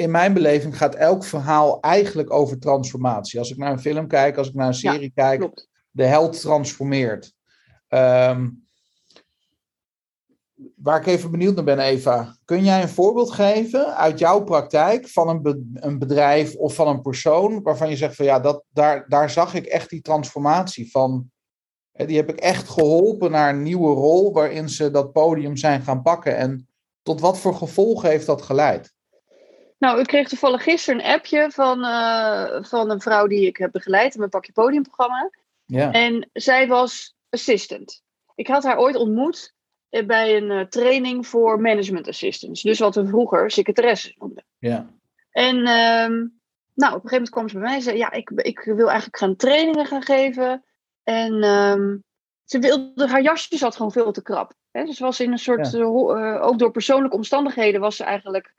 in mijn beleving gaat elk verhaal eigenlijk over transformatie. Als ik naar een film kijk, als ik naar een Ja, serie kijk, Klopt. de held transformeert. Ehm, waar ik even benieuwd naar ben, Eva. Kun jij een voorbeeld geven uit jouw praktijk van een, be- een bedrijf of van een persoon waarvan je zegt van ja, dat, daar, daar zag ik echt die transformatie van. hè, Die heb ik echt geholpen naar een nieuwe rol waarin ze dat podium zijn gaan pakken. En tot wat voor gevolgen heeft dat geleid? Nou, ik kreeg toevallig gisteren een appje van, eh, van een vrouw die ik heb begeleid in mijn Pakje Podium programma. Ja, En zij was assistant. Ik had haar ooit ontmoet eh, bij een eh, training voor management assistants. Dus wat we vroeger secretaresses noemden. ja, En ehm, nou, op een gegeven moment kwam ze bij mij en zei: Ja, ik, ik wil eigenlijk gaan trainingen gaan geven. En ehm, ze wilde, haar jasje zat gewoon veel te krap. Hè? Dus ze was in een soort, Ja. ook door persoonlijke omstandigheden was ze eigenlijk.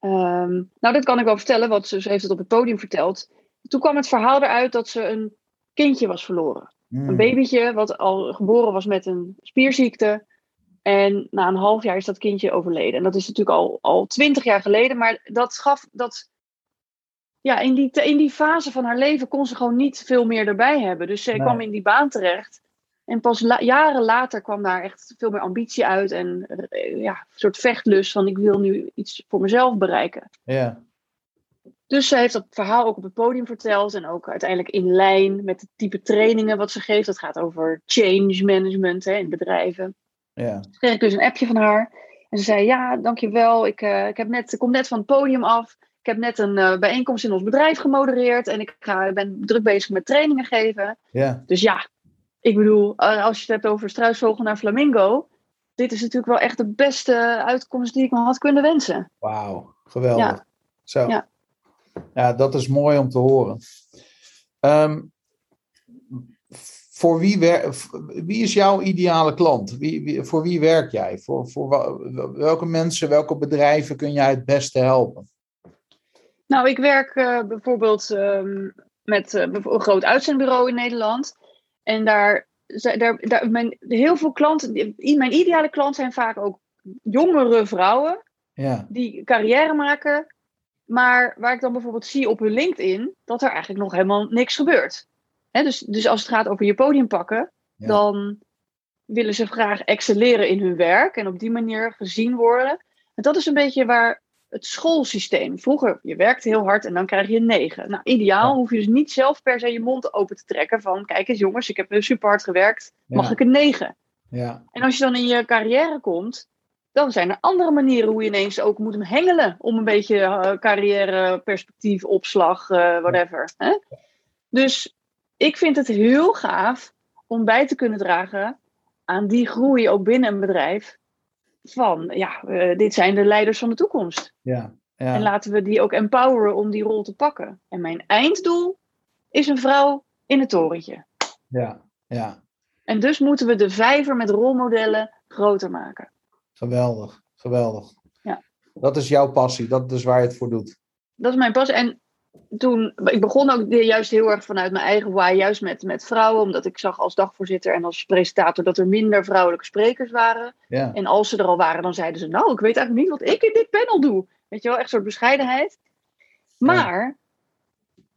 Ehm, nou, dat kan ik wel vertellen, want ze, ze heeft het op het podium verteld. Toen kwam het verhaal eruit dat ze een kindje was verloren. Mm, Een babytje wat al geboren was met een spierziekte. En na een half jaar is dat kindje overleden. En dat is natuurlijk al, al twintig jaar geleden. Maar dat gaf dat. Ja, in die, in die fase van haar leven kon ze gewoon niet veel meer erbij hebben. Dus ze Nee. kwam in die baan terecht. En pas la- jaren later kwam daar echt veel meer ambitie uit. En eh, ja, een soort vechtlust van ik wil nu iets voor mezelf bereiken. Ja, Dus ze heeft dat verhaal ook op het podium verteld. En ook uiteindelijk in lijn met het type trainingen wat ze geeft. Dat gaat over change management hè, in bedrijven. ja, Toen kreeg ik dus een appje van haar. En ze zei, ja, dankjewel. Ik, eh, ik, heb net, ik kom net van het podium af. Ik heb net een eh, bijeenkomst in ons bedrijf gemodereerd. En ik ga, ben druk bezig met trainingen geven. ja, Dus ja, ik bedoel, eh, als je het hebt over struisvogel naar flamingo. Dit is natuurlijk wel echt de beste uitkomst die ik me had kunnen wensen. Wauw, geweldig. Ja. Zo. Ja. Ja. dat is mooi om te horen. Ehm, voor wie, wie is jouw ideale klant? Wie, wie- voor wie werk jij? Voor, voor welke mensen, welke bedrijven kun jij het beste helpen? Nou, ik werk eh, bijvoorbeeld ehm, met bijvo- een groot uitzendbureau in Nederland. En daar, daar, daar mijn, heel veel klanten, mijn ideale klant zijn vaak ook jongere vrouwen Ja, die carrière maken. Maar waar ik dan bijvoorbeeld zie op hun LinkedIn dat er eigenlijk nog helemaal niks gebeurt. Hè, dus, dus als het gaat over je podium pakken, Ja. dan willen ze graag excelleren in hun werk en op die manier gezien worden. En dat is een beetje waar het schoolsysteem. Vroeger, je werkte heel hard en dan krijg je een 9. Nou, ideaal Ja. hoef je dus niet zelf per se je mond open te trekken van kijk eens jongens, ik heb super hard gewerkt, mag Ja. ik een 9? ja, En als je dan in je carrière komt, dan zijn er andere manieren hoe je ineens ook moet hengelen om een beetje eh, carrièreperspectief, opslag, eh, whatever. Hè? Dus ik vind het heel gaaf om bij te kunnen dragen aan die groei ook binnen een bedrijf. Van ja, eh, dit zijn de leiders van de toekomst. ja, En ja, laten we die ook empoweren om die rol te pakken. En mijn einddoel is een vrouw in het torentje. ja, ja. En dus moeten we de vijver met rolmodellen groter maken. Geweldig, geweldig. Ja. Dat is jouw passie, dat is waar je het voor doet. dat is mijn pas. En toen, ik begon ook juist heel erg vanuit mijn eigen why, juist met, met vrouwen, omdat ik zag als dagvoorzitter en als presentator dat er minder vrouwelijke sprekers waren. Ja, En als ze er al waren, dan zeiden ze, nou, ik weet eigenlijk niet wat ik in dit panel doe. Weet je wel, echt een soort bescheidenheid. Maar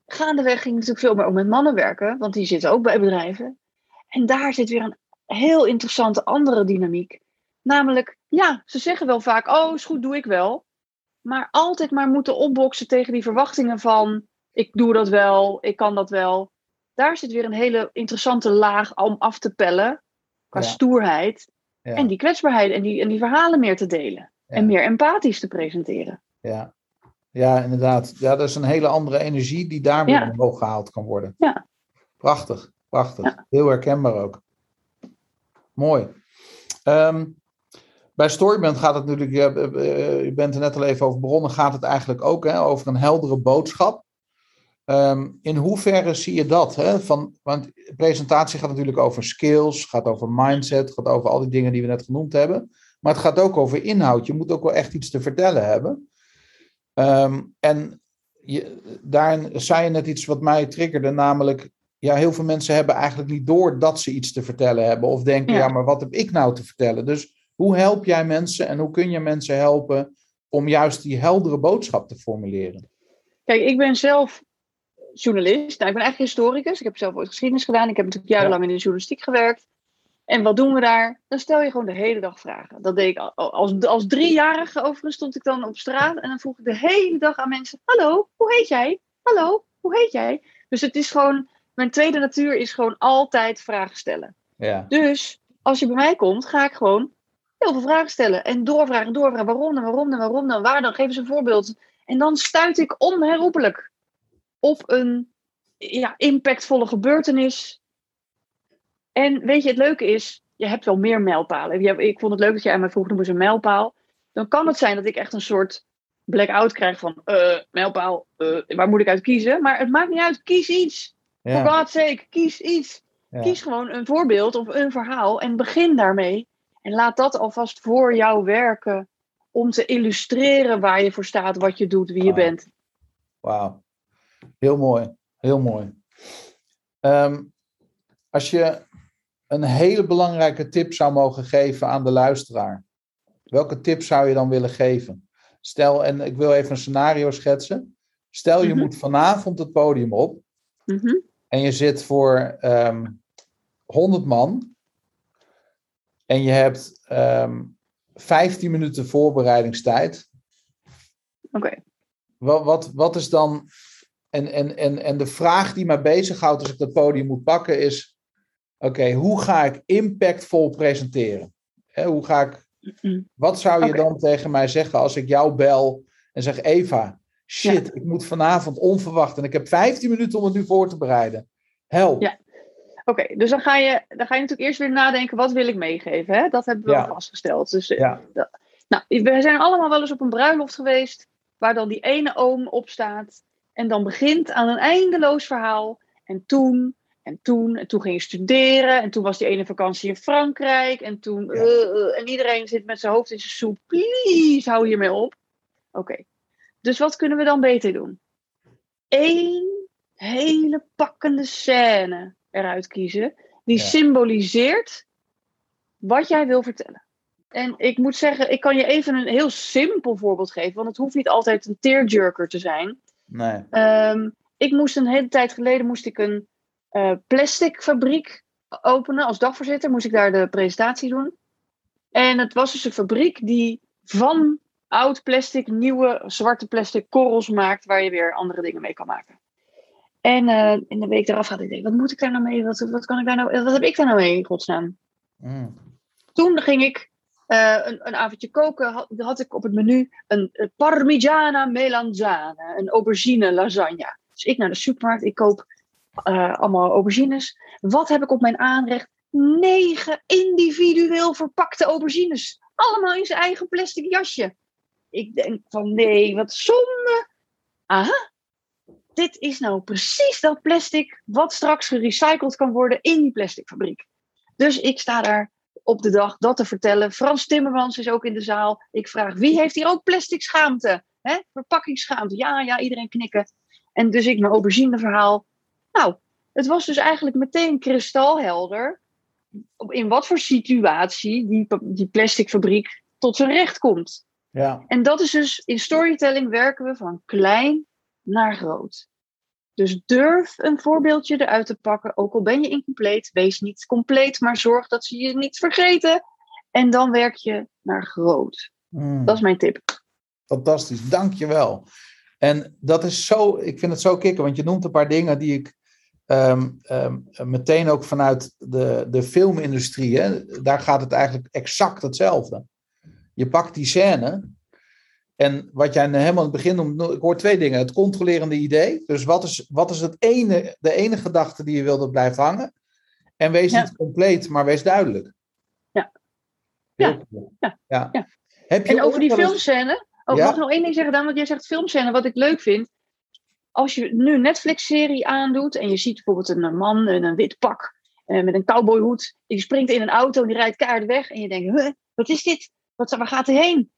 gaandeweg ging het natuurlijk veel meer om met mannen werken, want die zitten ook bij bedrijven. En daar zit weer een heel interessante andere dynamiek. Namelijk, ja, ze zeggen wel vaak, oh, is goed, doe ik wel. Maar altijd maar moeten opboksen tegen die verwachtingen van ik doe dat wel, ik kan dat wel. Daar zit weer een hele interessante laag om af te pellen qua Ja. stoerheid. Ja. En die kwetsbaarheid en die, en die verhalen meer te delen. Ja. En meer empathisch te presenteren. Ja. ja, inderdaad. Ja, dat is een hele andere energie die daar weer Ja. omhoog gehaald kan worden. Ja. Prachtig, prachtig. Heel herkenbaar ook. Mooi. Ehm, bij Storyband gaat het natuurlijk, je, eh, je bent er net al even over begonnen, gaat het eigenlijk ook hè, over een heldere boodschap. Ehm, in hoeverre zie je dat? Hè? Van, want de presentatie gaat natuurlijk over skills, gaat over mindset, gaat over al die dingen die we net genoemd hebben. Maar het gaat ook over inhoud. Je moet ook wel echt iets te vertellen hebben. Ehm, en je, daarin zei je net iets wat mij triggerde, namelijk, ja, heel veel mensen hebben eigenlijk niet door dat ze iets te vertellen hebben. Of denken, ja, Ja. maar wat heb ik nou te vertellen? Dus hoe help jij mensen en hoe kun je mensen helpen om juist die heldere boodschap te formuleren? Kijk, ik ben zelf journalist. Nou, ik ben eigenlijk historicus. Ik heb zelf ooit geschiedenis gedaan. Ik heb natuurlijk jarenlang in de journalistiek gewerkt. En wat doen we daar? Dan stel je gewoon de hele dag vragen. Dat deed ik al- als, als driejarige overigens stond ik dan op straat. En dan vroeg ik de hele dag aan mensen. Hallo, hoe heet jij? Hallo, hoe heet jij? Dus het is gewoon, mijn tweede natuur is gewoon altijd vragen stellen. Ja, Dus als je bij mij komt, ga ik gewoon heel veel vragen stellen. En doorvragen, en doorvragen. Waarom dan, waarom dan, waarom dan, waar dan? Geef eens een voorbeeld. En dan stuit ik onherroepelijk op een ja, impactvolle gebeurtenis. En weet je, het leuke is, je hebt wel meer mijlpalen. Ik vond het leuk dat je aan mij vroeg, noem eens een mijlpaal. Dan kan het zijn dat ik echt een soort blackout krijg van, eh, mijlpaal, eh, waar moet ik uit kiezen? Maar het maakt niet uit, kies iets. For ja, God's sake, kies iets. ja. Kies gewoon een voorbeeld of een verhaal en begin daarmee. En laat dat alvast voor jou werken om te illustreren waar je voor staat, wat je doet, wie je bent. Wauw. Heel mooi. Heel mooi. Ehm, als je een hele belangrijke tip zou mogen geven aan de luisteraar, welke tip zou je dan willen geven? Stel, en ik wil even een scenario schetsen. Stel, je Mhm. moet vanavond het podium op Mhm. en je zit voor ehm 100 man en je hebt ehm 15 minuten voorbereidingstijd. Oké. Wat, wat, wat is dan. En, en, en, en de vraag die mij bezighoudt als ik dat podium moet pakken is: oké, hoe ga ik impactvol presenteren? Hoe ga ik. Wat zou je dan tegen mij zeggen als ik jou bel en zeg: Eva, shit, ik moet vanavond onverwacht en ik heb 15 minuten om het nu voor te bereiden. Help. Ja. Oké, dus dan ga, je, dan ga je natuurlijk eerst weer nadenken, wat wil ik meegeven? Hè? Dat hebben we Ja. al vastgesteld. Dus, eh, Ja. nou, we zijn allemaal wel eens op een bruiloft geweest, waar dan die ene oom op staat. En dan begint aan een eindeloos verhaal. En toen, en toen, en toen ging je studeren. En toen was die ene vakantie in Frankrijk. En toen, Ja. eh, eh, en iedereen zit met zijn hoofd in zijn soep. Please, hou hiermee op. Oké, dus wat kunnen we dan beter doen? Eén hele pakkende scène eruit kiezen. Die Ja. symboliseert wat jij wil vertellen. En ik moet zeggen, ik kan je even een heel simpel voorbeeld geven. Want het hoeft niet altijd een tearjerker te zijn. Nee. Ehm, ik moest een hele tijd geleden moest ik een eh plastic fabriek openen. Als dagvoorzitter moest ik daar de presentatie doen. En het was dus een fabriek die van oud plastic nieuwe zwarte plastic korrels maakt. Waar je weer andere dingen mee kan maken. En eh, in de week daaraf had ik denk, wat moet ik daar nou mee? Wat, wat, kan ik daar nou, wat heb ik daar nou mee, in godsnaam? Mm. Toen ging ik eh, een, een avondje koken. Had, had ik op het menu een, een Parmigiana Melanzane. Een aubergine lasagne. Dus ik naar de supermarkt. Ik koop eh, allemaal aubergines. Wat heb ik op mijn aanrecht? Negen individueel verpakte aubergines. Allemaal in zijn eigen plastic jasje. Ik denk van nee, wat zonde. Aha. Dit is nou precies dat plastic wat straks gerecycled kan worden in die plasticfabriek. Dus ik sta daar op de dag dat te vertellen. Frans Timmermans is ook in de zaal. Ik vraag, wie heeft hier ook plastic schaamte? Hè? Verpakkingsschaamte. Ja, ja, iedereen knikken. En dus ik mijn aubergine verhaal. Nou, het was dus eigenlijk meteen kristalhelder. In wat voor situatie die, die plasticfabriek tot zijn recht komt. Ja. En dat is dus, in storytelling werken we van klein naar groot. Dus durf een voorbeeldje eruit te pakken, ook al ben je incompleet. Wees niet compleet, maar zorg dat ze je niet vergeten. En dan werk je naar groot. Mm. Dat is mijn tip. fantastisch. Dank je wel. En dat is zo, ik vind het zo kicken, want je noemt een paar dingen die ik ehm, ehm, meteen ook vanuit de, de filmindustrie, hè, daar gaat het eigenlijk exact hetzelfde. Je pakt die scène en wat jij helemaal in het begin noemt, ik hoor twee dingen. Het controlerende idee, dus wat is, wat is het ene, de ene gedachte die je wil dat blijft hangen? En wees niet compleet, maar wees duidelijk. Ja. Ja. ja. ja. ja. Heb je en over die filmscène, oh, ja? mag nog één ding zeggen dan, want jij zegt filmscène, wat ik leuk vind. Als je nu een Netflix-serie aandoet en je ziet bijvoorbeeld een man in een wit pak eh, met een cowboyhoed, die springt in een auto en die rijdt kaart weg en je denkt, huh, wat is dit? Wat, waar gaat hij heen?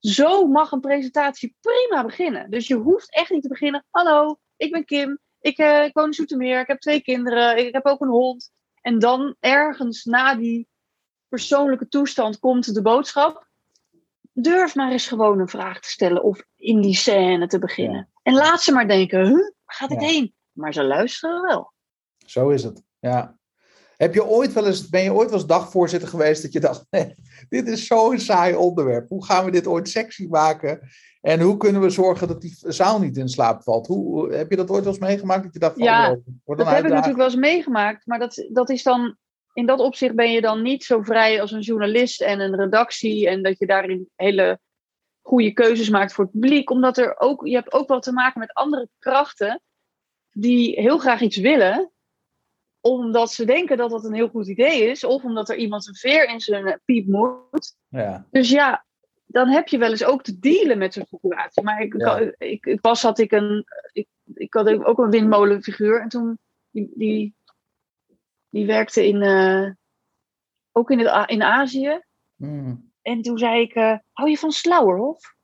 Zo mag een presentatie prima beginnen. Dus je hoeft echt niet te beginnen, hallo, ik ben Kim, ik, uh, ik woon in Zoetermeer, ik heb twee kinderen, ik heb ook een hond. En dan ergens na die persoonlijke toestand komt de boodschap. Durf maar eens gewoon een vraag te stellen of in die scène te beginnen. En laat ze maar denken, huh, waar gaat het heen? Maar ze luisteren wel. Zo is het, ja. Heb je ooit wel eens, ben je ooit wel eens dagvoorzitter geweest dat je dacht, nee, dit is zo'n saai onderwerp. Hoe gaan we dit ooit sexy maken? En hoe kunnen we zorgen dat die zaal niet in slaap valt? Hoe, heb je dat ooit wel eens meegemaakt? Dat je dacht, ja, oh, dat heb ik natuurlijk wel eens meegemaakt. Maar dat, dat is dan, in dat opzicht ben je dan niet zo vrij als een journalist en een redactie. En dat je daarin hele goede keuzes maakt voor het publiek. Omdat er ook, je hebt ook wel te maken met andere krachten die heel graag iets willen omdat ze denken dat dat een heel goed idee is, of omdat er iemand een veer in zijn piep moet. Ja. Dus ja, dan heb je wel eens ook te dealen met zo'n situatie. Maar ik, ik, ik, pas had ik een, ik, ik had ook een windmolenfiguur en toen die, die, die werkte in, uh, ook in, het, in Azië. Mm. En toen zei ik, uh, hou je van Slauerhof?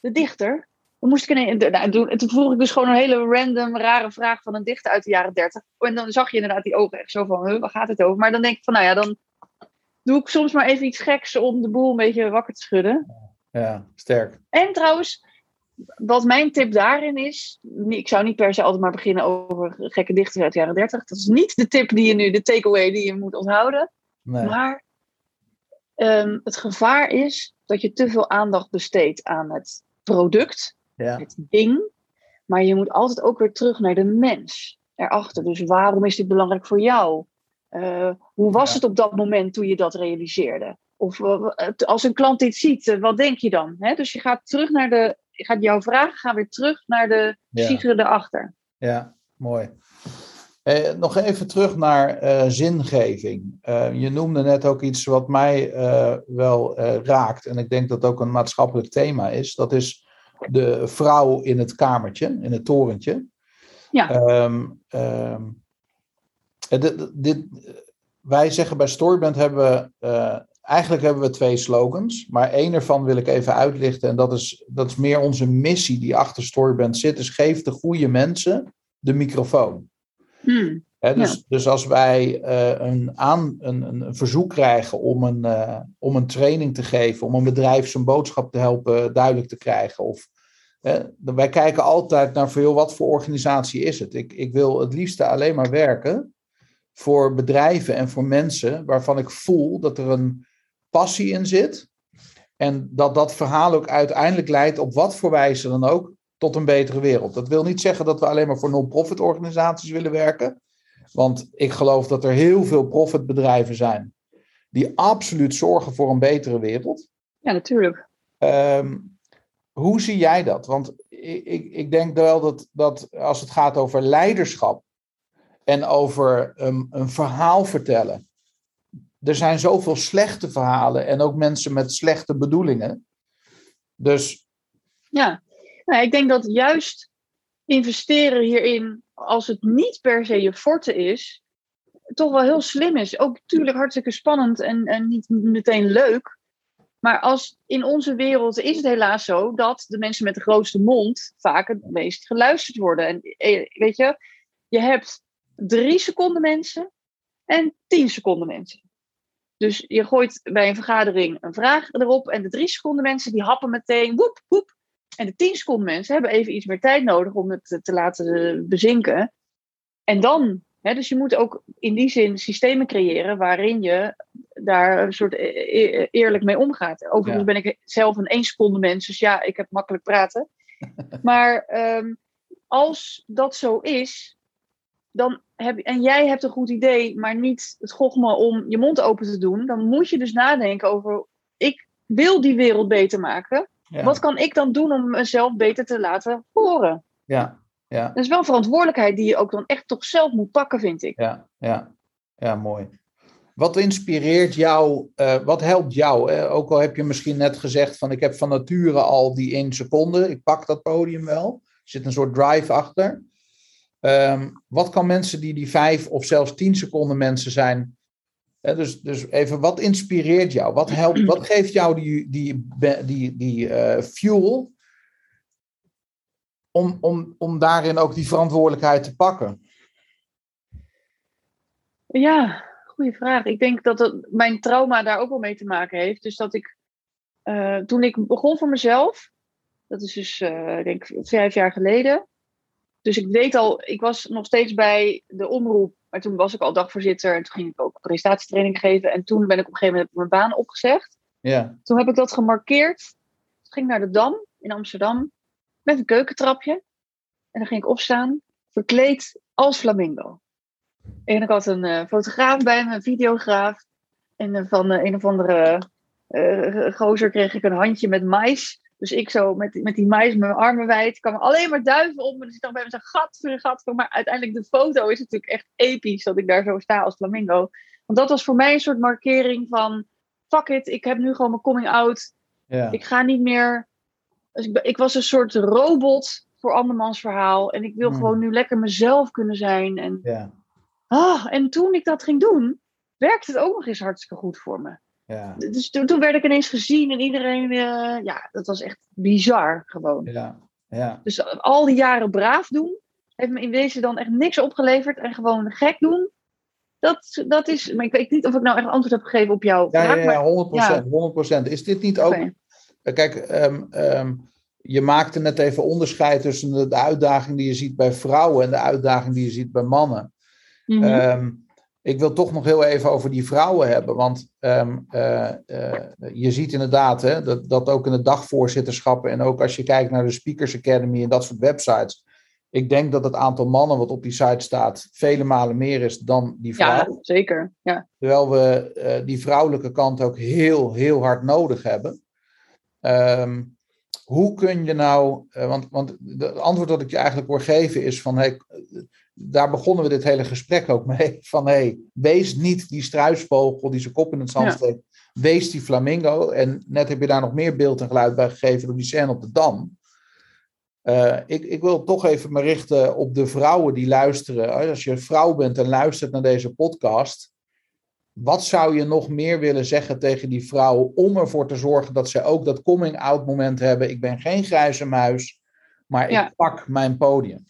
De dichter? Moest ik een, nou, toen, toen vroeg ik dus gewoon een hele random, rare vraag van een dichter uit de jaren dertig. En dan zag je inderdaad die ogen echt zo van, huh, waar gaat het over? Maar dan denk ik van, nou ja, dan doe ik soms maar even iets geks om de boel een beetje wakker te schudden. Ja, sterk. En trouwens, wat mijn tip daarin is, ik zou niet per se altijd maar beginnen over gekke dichters uit de jaren 30. Dat is niet de tip die je nu, de takeaway die je moet onthouden. Nee. Maar um, het gevaar is dat je te veel aandacht besteedt aan het product, ja. het ding. Maar je moet altijd ook weer terug naar de mens erachter. Dus waarom is dit belangrijk voor jou? Uh, hoe was het op dat moment toen je dat realiseerde? Of uh, als een klant dit ziet, uh, wat denk je dan? Hè? Dus je gaat terug naar de, je gaat jouw vragen gaan weer terug naar de psyche ja. erachter. Ja, mooi. Eh, nog even terug naar zingeving. je noemde net ook iets wat mij wel raakt. En ik denk dat ook een maatschappelijk thema is. Dat is de vrouw in het kamertje, in het torentje. Ja. Um, um, dit, dit, wij zeggen bij Storyband hebben we, uh, eigenlijk hebben we twee slogans, maar één ervan wil ik even uitlichten en dat is, dat is meer onze missie die achter Storyband zit, is geef de goede mensen de microfoon. Hmm. Dus, ja. dus als wij uh, een, aan, een, een, verzoek krijgen om een, uh, om een training te geven, om een bedrijf zijn boodschap te helpen duidelijk te krijgen, of wij kijken altijd naar veel wat voor organisatie is het. Ik, ik wil het liefste alleen maar werken voor bedrijven en voor mensen waarvan ik voel dat er een passie in zit. En dat dat verhaal ook uiteindelijk leidt op wat voor wijze dan ook tot een betere wereld. Dat wil niet zeggen dat we alleen maar voor non-profit organisaties willen werken. Want ik geloof dat er heel veel profitbedrijven zijn die absoluut zorgen voor een betere wereld. Ja, natuurlijk. Um, hoe zie jij dat? Want ik, ik, ik denk wel dat, dat als het gaat over leiderschap, en over um, een verhaal vertellen. Er zijn zoveel slechte verhalen en ook mensen met slechte bedoelingen. Dus. Ja, nou, ik denk dat juist investeren hierin, als het niet per se je forte is, toch wel heel slim is. Ook natuurlijk hartstikke spannend en, en niet meteen leuk. Maar als in onze wereld is het helaas zo dat de mensen met de grootste mond vaak het meest geluisterd worden. En eh, weet je, je hebt drie seconden mensen en tien seconden mensen. Dus je gooit bij een vergadering een vraag erop en de drie seconden mensen die happen meteen woep, woep. En de tien seconden mensen hebben even iets meer tijd nodig om het te laten bezinken. En dan, hè, dus je moet ook in die zin systemen creëren waarin je daar een soort e- e- eerlijk mee omgaat. Overigens ben ik zelf een één seconde mens, dus ja, ik heb makkelijk praten. maar ehm, als dat zo is, dan heb, en jij hebt een goed idee, maar niet het gogma om je mond open te doen, dan moet je dus nadenken over, ik wil die wereld beter maken. Wat kan ik dan doen om mezelf beter te laten horen? Ja, ja. Dat is wel een verantwoordelijkheid die je ook dan echt toch zelf moet pakken, vind ik. Ja, ja. ja mooi. Wat inspireert jou, uh, wat helpt jou? Hè? Ook al heb je misschien net gezegd van ik heb van nature al die één seconde, ik pak dat podium wel. Er zit een soort drive achter. Um, wat kan mensen die die vijf of zelfs tien seconden mensen zijn, dus, dus even wat inspireert jou? Wat, helpt, wat geeft jou die, die, die, die uh, fuel om, om, om daarin ook die verantwoordelijkheid te pakken? Ja, goede vraag. Ik denk dat het, mijn trauma daar ook wel mee te maken heeft. Dus dat ik, uh, toen ik begon voor mezelf, dat is dus, uh, denk vijf jaar geleden. Dus ik weet al, ik was nog steeds bij de omroep, maar toen was ik al dagvoorzitter en toen ging ik ook presentatietraining geven. En toen ben ik op een gegeven moment mijn baan opgezegd. Ja. Toen heb ik dat gemarkeerd. Toen ging ik naar de Dam in Amsterdam met een keukentrapje. En dan ging ik opstaan, verkleed als flamingo. En ik had een uh, fotograaf bij me, een videograaf. En uh, van uh, een of andere gozer kreeg ik een handje met mais. Dus ik zo met, met die mais mijn armen wijd. kwam alleen maar duiven op me. Dus ik dacht bij mezelf, gat voor een gat voor. Maar uiteindelijk de foto is natuurlijk echt episch dat ik daar zo sta als flamingo. Want dat was voor mij een soort markering van... Fuck it, ik heb nu gewoon mijn coming out. Ja. Ik ga niet meer... Dus ik, ik was een soort robot voor andermans verhaal. En ik wil Hmm. gewoon nu lekker mezelf kunnen zijn. En Ja, Ah, en toen ik dat ging doen, werkte het ook nog eens hartstikke goed voor me. Ja, Dus toen, toen werd ik ineens gezien en iedereen, eh, ja, dat was echt bizar gewoon. ja, ja. Dus al die jaren braaf doen, heeft me in wezen dan echt niks opgeleverd. En gewoon gek doen, dat, dat is, maar ik weet niet of ik nou echt antwoord heb gegeven op jouw Ja, vraag. ja, maar, ja, 100%, 100%. Is dit niet ook... Oké. Kijk, ehm, ehm, je maakte net even onderscheid tussen de, de uitdaging die je ziet bij vrouwen en de uitdaging die je ziet bij mannen. Mhm. Ehm, ik wil toch nog heel even over die vrouwen hebben. Want ehm, eh, eh, je ziet inderdaad hè, dat, dat ook in de dagvoorzitterschappen en ook als je kijkt naar de Speakers Academy en dat soort websites. Ik denk dat het aantal mannen wat op die site staat vele malen meer is dan die ja, vrouwen. zeker. Ja. Terwijl we eh, die vrouwelijke kant ook heel, heel hard nodig hebben. Ehm, hoe kun je nou, want, want het antwoord dat ik je eigenlijk wil geven is van, hey, daar begonnen we dit hele gesprek ook mee, van hey, wees niet die struisvogel die zijn kop in het zand Ja. steekt, wees die flamingo. En net heb je daar nog meer beeld en geluid bij gegeven door die scène op de Dam. Eh, ik, ik wil toch even me richten op de vrouwen die luisteren. Als je een vrouw bent en luistert naar deze podcast, wat zou je nog meer willen zeggen tegen die vrouwen om ervoor te zorgen dat ze ook dat coming-out moment hebben? Ik ben geen grijze muis, maar Ja. ik pak mijn podium.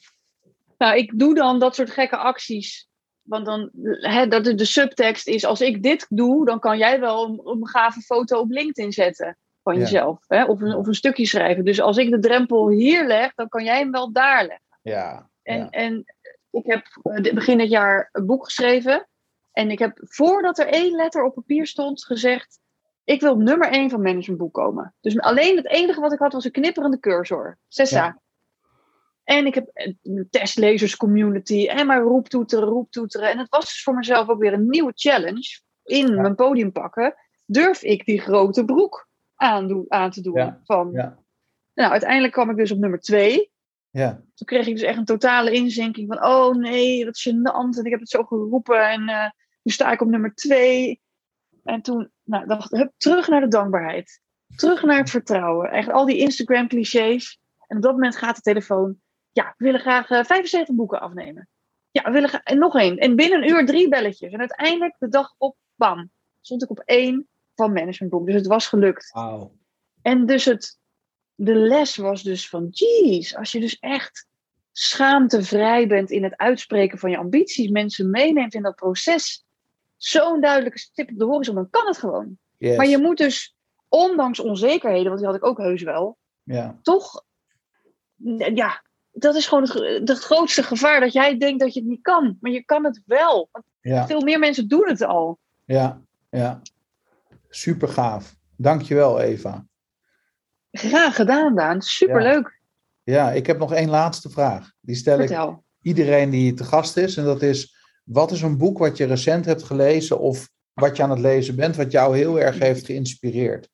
Nou, ik doe dan dat soort gekke acties. Want dan, hè, dat de, subtekst is, als ik dit doe, dan kan jij wel een, een gave foto op LinkedIn zetten van Ja. jezelf. Hè? Of, een, of een stukje schrijven. Dus als ik de drempel hier leg, dan kan jij hem wel daar leggen. Ja, En, ja. en ik heb eh, begin dit jaar een boek geschreven. En ik heb, voordat er één letter op papier stond, gezegd... Ik wil op nummer één van managementboek komen. Dus alleen het enige wat ik had was een knipperende cursor. Sessa. Ja. En ik heb een testlezers community en maar roeptoeteren, roeptoeteren. En het was dus voor mezelf ook weer een nieuwe challenge. In Ja. mijn podium pakken. Durf ik die grote broek aan, aan te doen? Ja. Van, Ja. Nou, uiteindelijk kwam ik dus op nummer twee. ja. Toen kreeg ik dus echt een totale inzinking van... Oh nee, wat gênant. En ik heb het zo geroepen. En eh, nu sta ik op nummer twee. En toen nou, dacht ik, terug naar de dankbaarheid. Terug naar het vertrouwen. Echt al die Instagram clichés. En op dat moment gaat de telefoon... Ja, we willen graag eh, 75 boeken afnemen. Ja, we willen. En nog één. En binnen een uur drie belletjes. En uiteindelijk de dag op, bam, stond ik op één van managementboek. Dus het was gelukt. Wauw. En dus het, de les was dus van, jeez, als je dus echt schaamtevrij bent in het uitspreken van je ambities, mensen meeneemt in dat proces, zo'n duidelijke stip op de horizon, dan kan het gewoon. Yes. Maar je moet dus, ondanks onzekerheden, want die had ik ook heus wel, Ja, toch, ja, dat is gewoon het, het grootste gevaar, dat jij denkt dat je het niet kan. Maar je kan het wel. Ja, veel meer mensen doen het al. ja, ja. Super gaaf. Dankjewel, Eva. Graag gedaan, Daan. Superleuk. Ja, ik heb nog één laatste vraag. Die stel ik iedereen die te gast is. En dat is, wat is een boek wat je recent hebt gelezen of wat je aan het lezen bent, wat jou heel erg heeft geïnspireerd?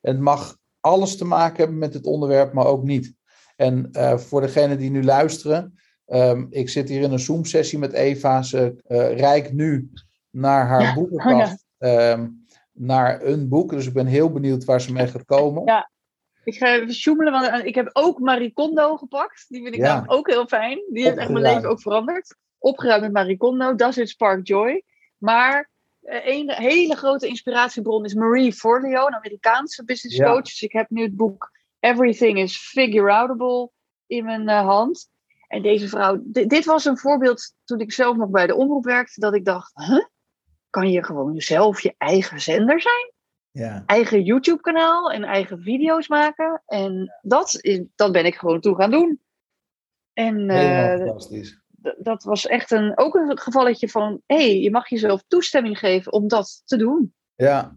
En het mag alles te maken hebben met het onderwerp, maar ook niet. En eh, voor degenen die nu luisteren, ehm, ik zit hier in een Zoom-sessie met Eva. Ze eh reikt nu naar haar Ja, boekenkast, ehm, naar een boek. Dus ik ben heel benieuwd waar ze mee gaat komen. Ja. Ik ga even sjoemelen, want eh, ik heb ook Marie Kondo gepakt. Die vind ik Ja. ook heel fijn. Die heeft echt mijn leven ook veranderd. Opgeruimd met Marie Kondo. Does it spark joy? Maar een hele grote inspiratiebron is Marie Forleo, een Amerikaanse business Ja. coach. Dus ik heb nu het boek Everything is Figure Outable in mijn eh, hand. En deze vrouw, di- dit was een voorbeeld toen ik zelf nog bij de omroep werkte, dat ik dacht, huh? kan je gewoon zelf je eigen zender zijn? Ja, eigen YouTube-kanaal en eigen video's maken. En dat, is, dat ben ik gewoon toe gaan doen. En eh, dat was echt een, ook een gevalletje van: hé, hey, je mag jezelf toestemming geven om dat te doen. Ja,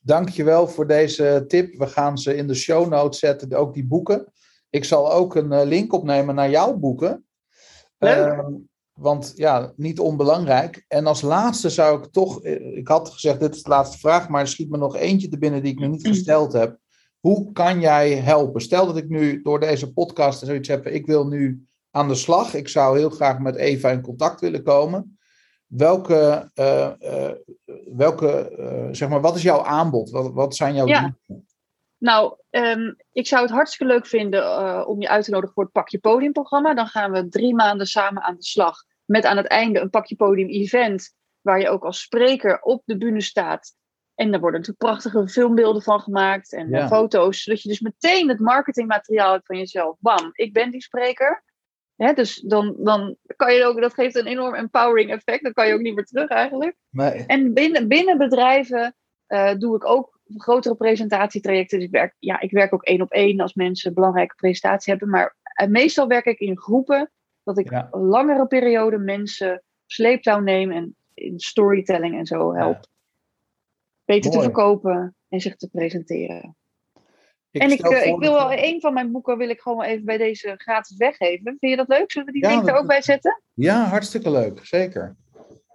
dankjewel voor deze tip. We gaan ze in de show notes zetten, ook die boeken. Ik zal ook een eh, link opnemen naar jouw boeken. Leuk. Ehm, want ja, niet onbelangrijk. En als laatste zou ik toch, eh, ik had gezegd, dit is de laatste vraag, maar er schiet me nog eentje te binnen die ik nog niet gesteld heb. Hoe kan jij helpen? Stel dat ik nu door deze podcast zoiets heb, ik wil nu aan de slag. Ik zou heel graag met Eva in contact willen komen. Welke, eh, eh, welke eh, zeg maar, wat is jouw aanbod? Wat, wat zijn jouw Ja. Nou, ehm, ik zou het hartstikke leuk vinden om je uit te nodigen voor het Pakje Podium programma. Dan gaan we drie maanden samen aan de slag. Met aan het einde een Pakje Podium event. Waar je ook als spreker op de bühne staat. En daar worden natuurlijk prachtige filmbeelden van gemaakt. En Ja. foto's. Zodat je dus meteen het marketingmateriaal hebt van jezelf. Bam, ik ben die spreker. Hè, dus dan, dan kan je ook, dat geeft een enorm empowering effect. Dan kan je ook niet meer terug eigenlijk. Nee. En binnen, binnen bedrijven eh, doe ik ook grotere presentatietrajecten. Dus ik werk, ja, ik werk ook één op één als mensen belangrijke presentatie hebben. Maar eh, meestal werk ik in groepen. Dat ik Ja. een langere periode mensen sleeptouw neem en in storytelling en zo help. Beter te verkopen en zich te presenteren. Ik en ik, eh, ik wil wel een van mijn boeken wil ik gewoon even bij deze gratis weggeven. Vind je dat leuk? Zullen we die Ja, link er ook bij zetten? Ja, hartstikke leuk. Zeker.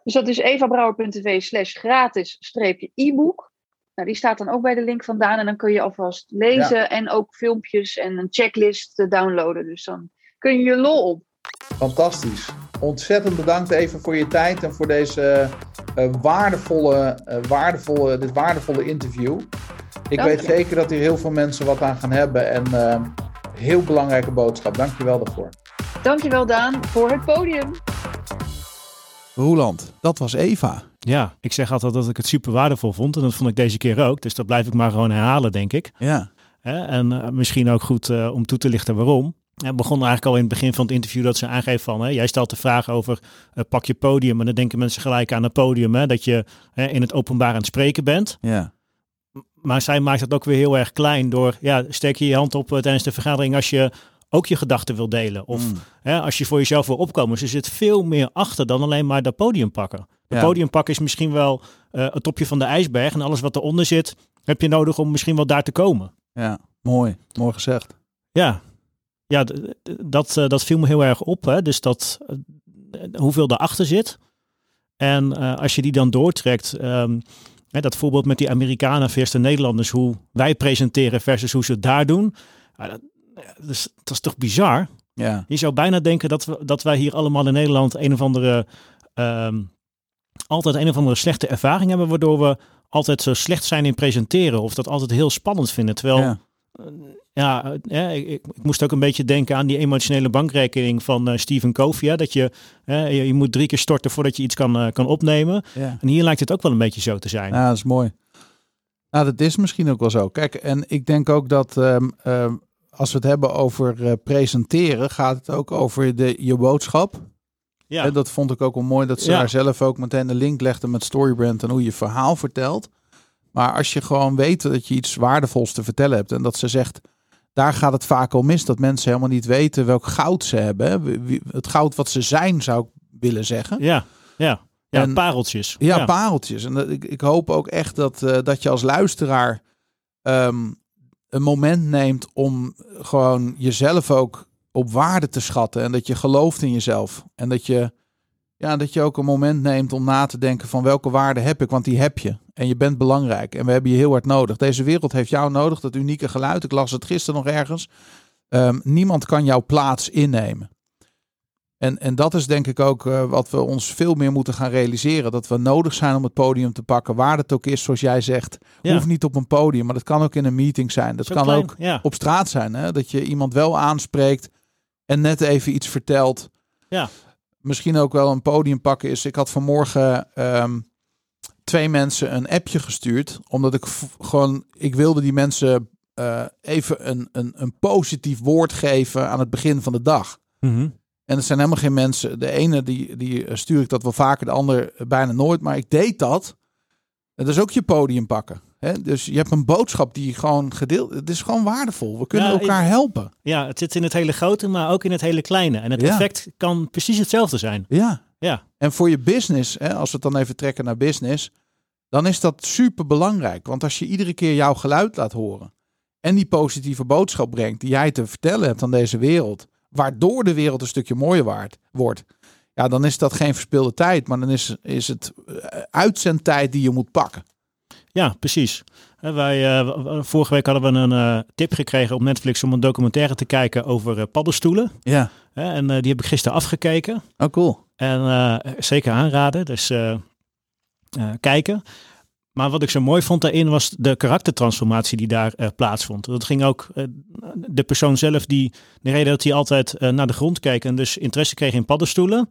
Dus dat is evabrouwer.tv slash gratis streepje e-book. Nou, die staat dan ook bij de link vandaan. En dan kun je alvast lezen en ook filmpjes en een checklist eh, downloaden. Dus dan kun je je lol op. Fantastisch. Ontzettend bedankt even voor je tijd en voor deze eh, waardevolle, waardevolle, dit waardevolle interview. Ik Dank weet je. zeker dat hier heel veel mensen wat aan gaan hebben. En eh, heel belangrijke boodschap. Dank je wel daarvoor. Dankjewel Daan voor het podium. Roeland, dat was Eva. Ja, ik zeg altijd dat ik het super waardevol vond. En dat vond ik deze keer ook. Dus dat blijf ik maar gewoon herhalen, denk ik. Ja. Hè, En eh, misschien ook goed eh, om toe te lichten waarom. Het begon eigenlijk al in het begin van het interview dat ze aangeeft van... Hè, jij stelt de vraag over eh, pak je podium. En dan denken mensen gelijk aan het podium. Hè, dat je hè, in het openbaar aan het spreken bent. Ja. Maar zij maakt het ook weer heel erg klein door... Ja, steek je je hand op eh, tijdens de vergadering als je ook je gedachten wil delen. Of Mm. hè, als je voor jezelf wil opkomen. Dus er zit veel meer achter dan alleen maar dat podium pakken. Het Ja. podium pakken is misschien wel eh, het topje van de ijsberg. En alles wat eronder zit, heb je nodig om misschien wel daar te komen. ja, mooi. Mooi gezegd. Ja, ja dat, eh, dat viel me heel erg op. Hè? Dus dat, eh, hoeveel erachter zit. En als je die dan doortrekt, ehm, hè, dat voorbeeld met die Amerikanen versus de Nederlanders, hoe wij presenteren versus hoe ze het daar doen. Ja, dat, dat, is, dat is toch bizar? Ja. Je zou bijna denken dat, we, dat wij hier allemaal in Nederland een of andere, ehm, altijd een of andere slechte ervaring hebben, waardoor we altijd zo slecht zijn in presenteren of dat altijd heel spannend vinden. Terwijl ja. Ja, eh, ik, ik, ik moest ook een beetje denken aan die emotionele bankrekening van eh Stephen Covey. hè, Dat je, eh, je, je moet drie keer storten voordat je iets kan, eh, kan opnemen. ja. En hier lijkt het ook wel een beetje zo te zijn. Ja, dat is mooi. Nou, dat is misschien ook wel zo. Kijk, en ik denk ook dat ehm, ehm, als we het hebben over eh, presenteren, gaat het ook over de, je boodschap. Ja, En dat vond ik ook wel mooi dat ze Ja. daar zelf ook meteen de link legde met Storybrand en hoe je verhaal vertelt. Maar als je gewoon weet dat je iets waardevols te vertellen hebt en dat ze zegt, daar gaat het vaak al mis, dat mensen helemaal niet weten welk goud ze hebben. Het goud wat ze zijn, zou ik willen zeggen. ja, ja. Ja, En- pareltjes. Ja, pareltjes. En dat- ik, ik hoop ook echt dat, eh, dat je als luisteraar ehm, een moment neemt om gewoon jezelf ook op waarde te schatten. En dat je gelooft in jezelf. En dat je, ja, dat je ook een moment neemt om na te denken van welke waarde heb ik. Want die heb je. En je bent belangrijk. En we hebben je heel hard nodig. Deze wereld heeft jou nodig. Dat unieke geluid. Ik las het gisteren nog ergens. Ehm, niemand kan jouw plaats innemen. En, en dat is denk ik ook eh, wat we ons veel meer moeten gaan realiseren. Dat we nodig zijn om het podium te pakken. Waar het ook is, zoals jij zegt. Ja. Hoeft niet op een podium, maar dat kan ook in een meeting zijn. Dat Zo kan klein, ook Ja, op straat zijn. Hè? Dat je iemand wel aanspreekt en net even iets vertelt. Ja. Misschien ook wel een podium pakken is. Ik had vanmorgen ehm, twee mensen een appje gestuurd. Omdat ik gewoon, ik wilde die mensen eh, even een, een, een positief woord geven aan het begin van de dag. Mhm. En het zijn helemaal geen mensen. De ene die, die eh, stuur ik dat wel vaker, de ander eh, bijna nooit. Maar ik deed dat. Dat is ook je podium pakken. Hè? Dus je hebt een boodschap die gewoon gedeeld. Het is gewoon waardevol. We kunnen Ja, elkaar helpen. ja, het zit in het hele grote, maar ook in het hele kleine. En het Ja. effect kan precies hetzelfde zijn. Ja. Ja, En voor je business, hè, als we het dan even trekken naar business, dan is dat super belangrijk. Want als je iedere keer jouw geluid laat horen en die positieve boodschap brengt die jij te vertellen hebt aan deze wereld, waardoor de wereld een stukje mooier waard, wordt, ja, dan is dat geen verspilde tijd, maar dan is, is het eh, uitzendtijd die je moet pakken. Ja precies. Wij, eh, w- w- vorige week hadden we een eh, tip gekregen op Netflix om een documentaire te kijken over paddenstoelen. Ja, en die heb ik gisteren afgekeken. oh cool. En zeker aanraden, dus kijken. Maar wat ik zo mooi vond daarin was de karaktertransformatie die daar plaatsvond. Dat ging ook de persoon zelf die, de reden dat hij altijd naar de grond keek en dus interesse kreeg in paddenstoelen,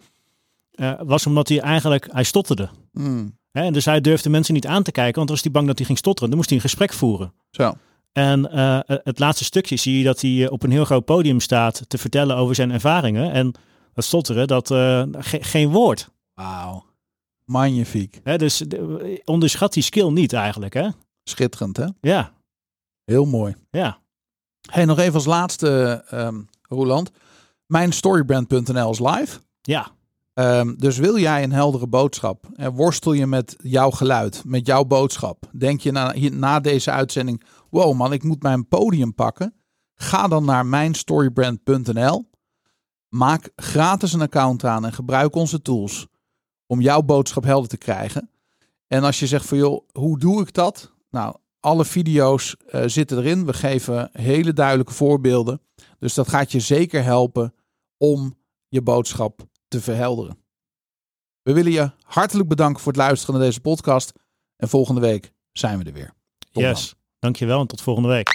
was omdat hij eigenlijk, hij stotterde. Hmm, Hè? Dus hij durfde mensen niet aan te kijken, want dan was hij bang dat hij ging stotteren. Dan moest hij een gesprek voeren. Zo. En eh, het laatste stukje zie je dat hij eh, op een heel groot podium staat te vertellen over zijn ervaringen. En dat stotteren, dat eh, ge- geen woord. Wauw. Magnifiek. Hè, dus de- onderschat die skill niet eigenlijk, hè? Schitterend, hè? Ja, Heel mooi. ja. Hey, nog even als laatste, ehm Roland. Mijn storybrand.nl is live. Ja, Ehm, dus wil jij een heldere boodschap? En worstel je met jouw geluid, met jouw boodschap? Denk je na, na deze uitzending: wow man, ik moet mijn podium pakken? Ga dan naar mijnstorybrand.nl. Maak gratis een account aan en gebruik onze tools om jouw boodschap helder te krijgen. En als je zegt van joh, hoe doe ik dat? Nou, alle video's eh, zitten erin. We geven hele duidelijke voorbeelden. Dus dat gaat je zeker helpen om je boodschap te verhelderen. We willen je hartelijk bedanken voor het luisteren naar deze podcast. En volgende week zijn we er weer. Yes. Dankjewel en tot volgende week.